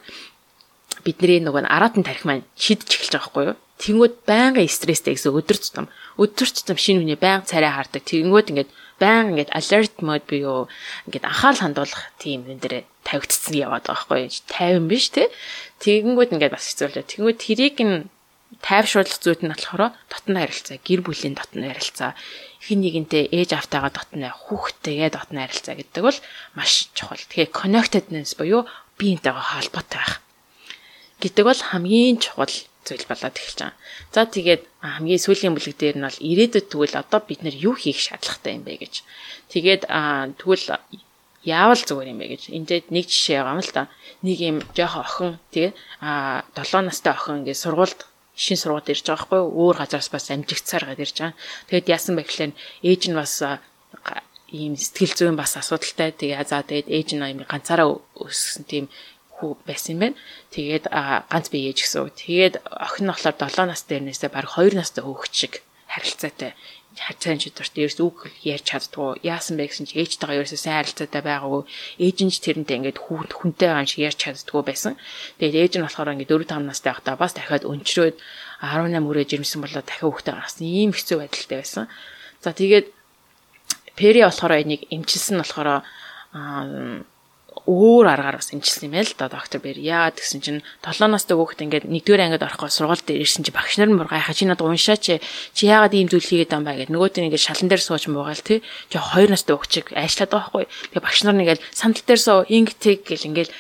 бидний нөгөө араатан тарих маань шидэж эхэлж байгаа байхгүй юу? Тэнгүүд байнгын стресстэй гэсэн өдөр тутам. Өдөр тутам шинэ хүний байнга царай хардаг. Тэнгүүд ингээд байнга ингээд alert mode буюу ингээд анхаарал хандуулах тийм энэ дээр тавигдсан яваад байгаа байхгүй юу? 50 биш те. Тэгэнгүүт ингээд бас хэцүүлээ. Тэнгүүд тэрийг нь тайвшруулах зүйд нь болохоор дотны харилцаа, гэр бүлийн дотны харилцаа, хин нэгэнтэй ээж автайгаа дотны хүүхдтэйгээ дотны харилцаа гэдэг бол маш чухал. Тэгэхээр connectedness буюу биентэйгээ холбоотой байх гэдэг бол хамгийн чухал зүйл болоод эхэлж байгаа. За тэгээд хамгийн сүүлийн бүлэг дээр нь бол ирээдүйд тэгвэл одоо бид нэр юу хийх шаардлагатай юм бэ гэж. Тэгээд тэгвэл яавал зүгээр юм бэ гэж. Эндээд нэг жишээ байгаа юм л да. Нэг юм жоохон охин тэгээ а 7 настай охин ингээд сургуульд шин сургуульд ирж байгаа байхгүй юу? Өөр газараас бас амжигцаар гад ирж байгаа. Тэгээд яасан бэ гэхлээр ээж нь бас ийм сэтгэл зүйн бас асуудалтай. Тэгээ за тэгээд ээж нь юм ганцаараа өссөн тийм хүү байсан юм байна. Тэгээд ганц бие ээж гэсэн. Тэгээд охин нь болохоор 7 нас дээрнээсээ баг 2 настай хөөгч шиг харилцаатай хацаан чөтөрт ерөөс үг ярьж чаддгүй яасан бэ гэсэн чи ээжтэйгээ ерөөсөө сайн харилцаатай байгаагүй ээж нь ч тэрнтэй ингээд хүүхд хүнтэй байгаа шиг ярьж чаддгүй байсан. Тэгээд ээж нь болохоор ингээд 4 5 настай байхдаа бас дахиад өнчрөөд 18 хүрээж ирсэн болоо дахиад хүүхдээ гаргасан ийм хэцүү байдалтай байсан. За тэгээд Пери болохоор энийг эмчилсэн болохоор өөр аргаар бас эмчилсэн юм байл да доктор Бэр. Яагаад гэсэн чинь 7 настай хүүхэд ингээд 1-р ангид орохоо сургууль дээр ирсэн чи багш нар нь гайхаа чи надад уншаач чи яагаад ийм зүйл хийгээд байгаа юм бэ гэд нөгөөт нь ингээд шалан дээр сууж муугаал тий. Чи 2 настай хүүхчиг ажиллаад байгаа байхгүй. Тэгээ багш нар ингээд сандал дээр суу инг тэг гэл ингээд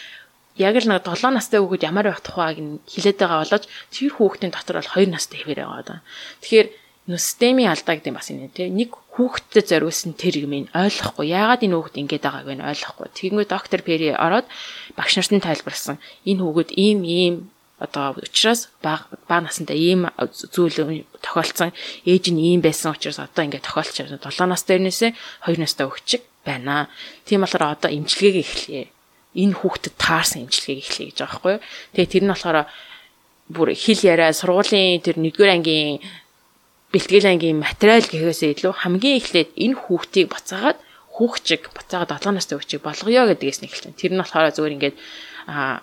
яг л нэг 7 настай хүүхэд ямар байх тухайг нь хилээд байгаа болооч тэр хүүхдийн дотор бол 2 настай хэвээр байгаа даа. Тэгэхээр системийн алдаа гэдэг юм бас энэ тий. Нэг хүүхдэд зориулсан тэр юм ин ойлгохгүй. Яагаад энэ хүүхд ингэж байгааг нь ойлгохгүй. Тэгэнгүүт доктор Пери ороод багш нарт нь тайлбарсан. Энэ хүүхэд ийм ийм одоо учраас баг баг насандаа ийм зүйл тохиолдсон. Ээж нь ийм байсан учраас одоо ингэ тохиолч 7 нас дээрнээсээ 2 настай хүүхчиг байна. Тийм болохоор одоо имчилгээг эхлэе. Энэ хүүхдэд таарсан имчилгээг эхлэе гэж байгаа байхгүй юу. Тэгээ тэр нь болохоор бүр хэл яриа сургуулийн тэр 1-р ангийн бэлтгэл ангийн материал гэхээсээ илүү хамгийн эхлээд энэ хүүхдийг буцаагаад хүүхчиг буцаагаад 7 настай хүүхчиг болгоё гэдгээс нь эхэлсэн. Тэр нь болохоор зөвөр ингээд аа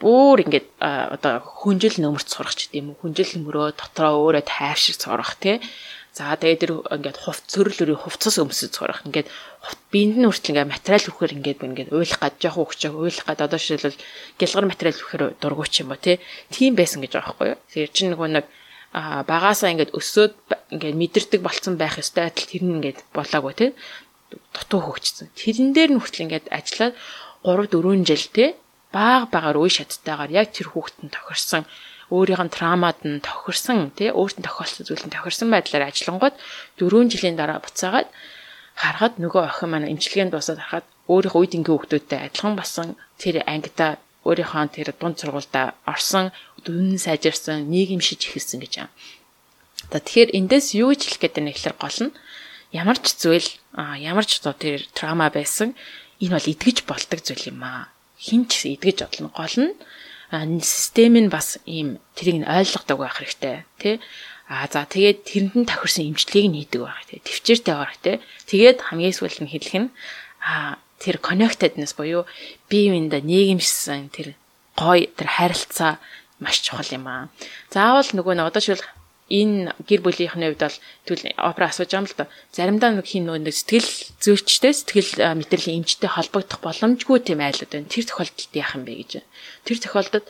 бүр ингээд одоо хүнжил нөмөрч сурах ч гэдэм үү. Хүнжил мөрөө дотроо өөрөө тайвшир сурах тий. За тэгээд тэр ингээд хувц цөрлөрийн хувцас өмсөж сурах. Ингээд биенд нь хүртэл ингээд материал өгөхөр ингээд ингээд уйлах гад жоох өгчөө уйлах гад одоо жишээлбэл гялгар материал өгөхөр дургуйч юм ба тий. Тийм байсан гэж байгаа байхгүй юу. Тэр чинь нөгөө нэг багаасаа ингээд өсөөд ингээд мэдэрдэг болцсон байх ёстой адил тэр нь ингээд болоогүй те. Дутуу хөгжсөн. Тэрэн дээр нь хүртэл ингээд ажиллаад 3 4 жил те баг багаар үе шаттайгаар яг тэр хүүхдэд нь тохирсон. Өөрийнх нь траумад нь тохирсон тий өөртөө тохиолдсон зүйл нь тохирсон байдлаар ажиллангууд 4 жилийн дараа буцаагаад харахад нөгөө охин маань имчилгээнд дуусаад харахад өөрийнхөө үе дингийн хүүхдүүдтэй адилхан басан тэр ангида өөрийнхөө тэр дунд сургуультай орсон дүн сайжирсан нийгэмшиж эхэлсэн гэж байна. За тэгэхээр эндээс юу гэж хэлэх гэдэг нь ихлэр гол нь ямар ч зүйл ямар ч одоо тэр трама байсан энэ бол идгэж болдог зүйл юм аа. Хинч идгэж бодлоо гол нь систем нь бас ийм тэрийг нь ойлгодог байх хэрэгтэй тий. А за тэгээд тэрэнд нь тохирсон имчилгээг нь хийдэг байх тий. Төвчээртэй байх тий. Тэгээд хамгийн сүүлд нь хэлэх нь а тэр connectedness буюу бие биендээ нийгэмшсэн тэр гой тэр харилцаа маш чухал юм аа. Заавал нөгөө нэг одоо шил энэ гэр бүлийнхний хувьд бол тэгвэл опера асууж байгаа юм л да. Заримдаа нэг хин нөгөө сэтгэл зүйчтэй сэтгэл мэдрэлийн эмчтэй холбогдох боломжгүй тийм айлууд байна. Тэр тохиолдолд яах юм бэ гэж. Тэр тохиолдолд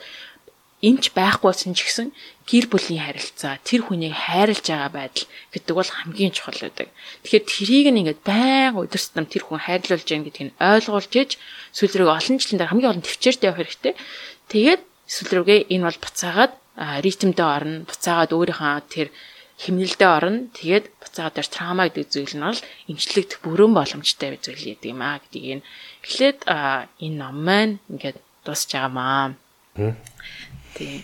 эмч байхгүйсэн ч гэсэн гэр бүлийн харилцаа тэр хүнийг хайрлаж байгаа байдал гэдэг бол хамгийн чухал байдаг. Тэгэхээр трийг нь ингээд байнга өдөртөм тэр хүн хайрлуулж байгаа гэдгийг ойлгуулж ээж сүүл рүү олон жилийн дараа хамгийн олон төвчээртэй явах хэрэгтэй. Тэгээд сүүл рүүгээ энэ бол буцаагаад ритмдээ орно. Буцаагаад өөрийнхөө тэр химнэлдээ орно. Тэгээд буцаагаад тэр трама гэдэг зүйл нь бол эмчлэгдэх бүрэн боломжтой зүйл гэдэг юм аа гэдгийг эхлээд энэ ном маань ингээд дуусч байгаамаа. Тийм.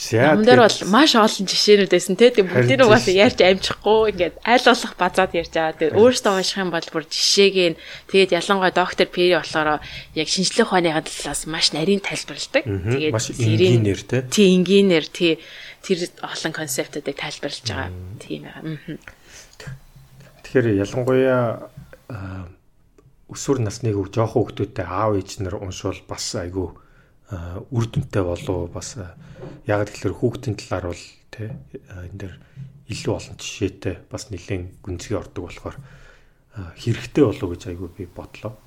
Нам дээр бол маш олон жишээнүүд байсан те. Тэг бүгдийг угаас ярьж амжихгүй ингээд аль болох базаад ярьж байгаа. Тэг өөртөө унших юм бол бүр жишээг нь тэгээд ялангуяа доктор Пери болохоор яг шинжлэх ухааны талаас маш нарийн тайлбарладаг.
Тэгээд маш энгийнээр те.
Тий энгийнээр тий тэр олон концептуудыг тайлбарлаж байгаа. Тийм байгаа.
Тэгэхээр ялангуяа өсвөр насны хөв жоохон хүүхдүүдтэй аав ээж нар уншвал бас айгүй үр дүнтэй болов бас яг тэгэхээр хүүхдийн талаар бол тий энэ дэр илүү олон жишээтэй бас нэлээд гүнзгий ордог болохоор хэрэгтэй болов гэж айгүй би бодлоо.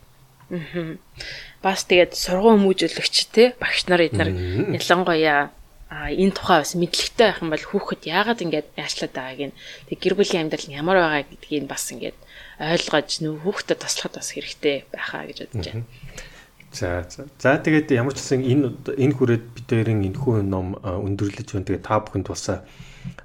Бас тэгээд сургууль хүмүүжүүлэгч тий багш нар эднэр ялангуяа энэ тухай бас мэдлэгтэй байх юм бол хүүхэд яагаад ингэж яачлаад байгааг нь тэг гэр бүлийн амьдрал нь ямар байгаа гэдгийг бас ингэж ойлгож нөх хүүхдэд туслахад бас хэрэгтэй байхаа гэж бодож байна.
За за тэгээд ямар ч гэсэн энэ энэ хүрээд бид хоёрын энэхүү ном өндөрлөж байна. Тэгээд та бүхэнд бас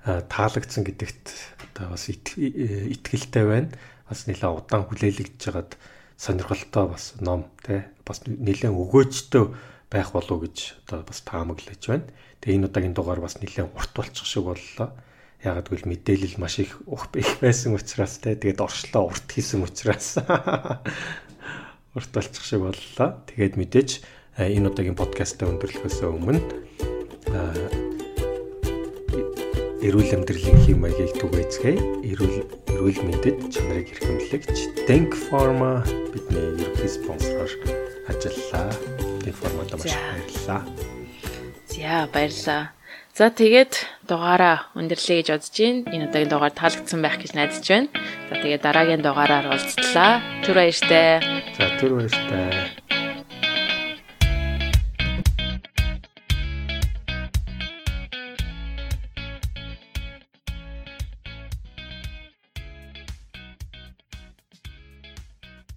таалагдсан гэдэгт одоо бас итгэлтэй байна. Бас нэлээд удаан хүлээлгэж жагаад сонирхолтой бас ном тий бас нэлээд өгөөжтэй байх болов гэж одоо бас таамаглаж байна. Тэгээ энэ удаагийн дугаар бас нэлээд урт болчих шиг боллоо. Ягаад гэвэл мэдээлэл маш их их байсан учраас тий тэгээд оршлоо урт хийсэн учраас [LAUGHS] урт болчих шиг боллоо. Тэгээд мэдээж энэ удаагийн подкастаа өндөрлөхөөс өмнө эрүүл амьдралын хэм маягийг түгээцгээе. Эрүүл эрүүл мэндэд чанарыг хэрхэмлэгч Denk Pharma бидний ерөнхий спонсороор ажиллаа. Denk Pharma-д маш баярлалаа.
За баярлалаа. За тэгээд дугаараа өндөрлөе гэж бодож байна. Энэ удаагийн дугаар таалагдсан байх гэж найдаж байна. За тэгээд дараагийн дугаараар уулзтлаа. Түр баяртай.
За түр баяртай.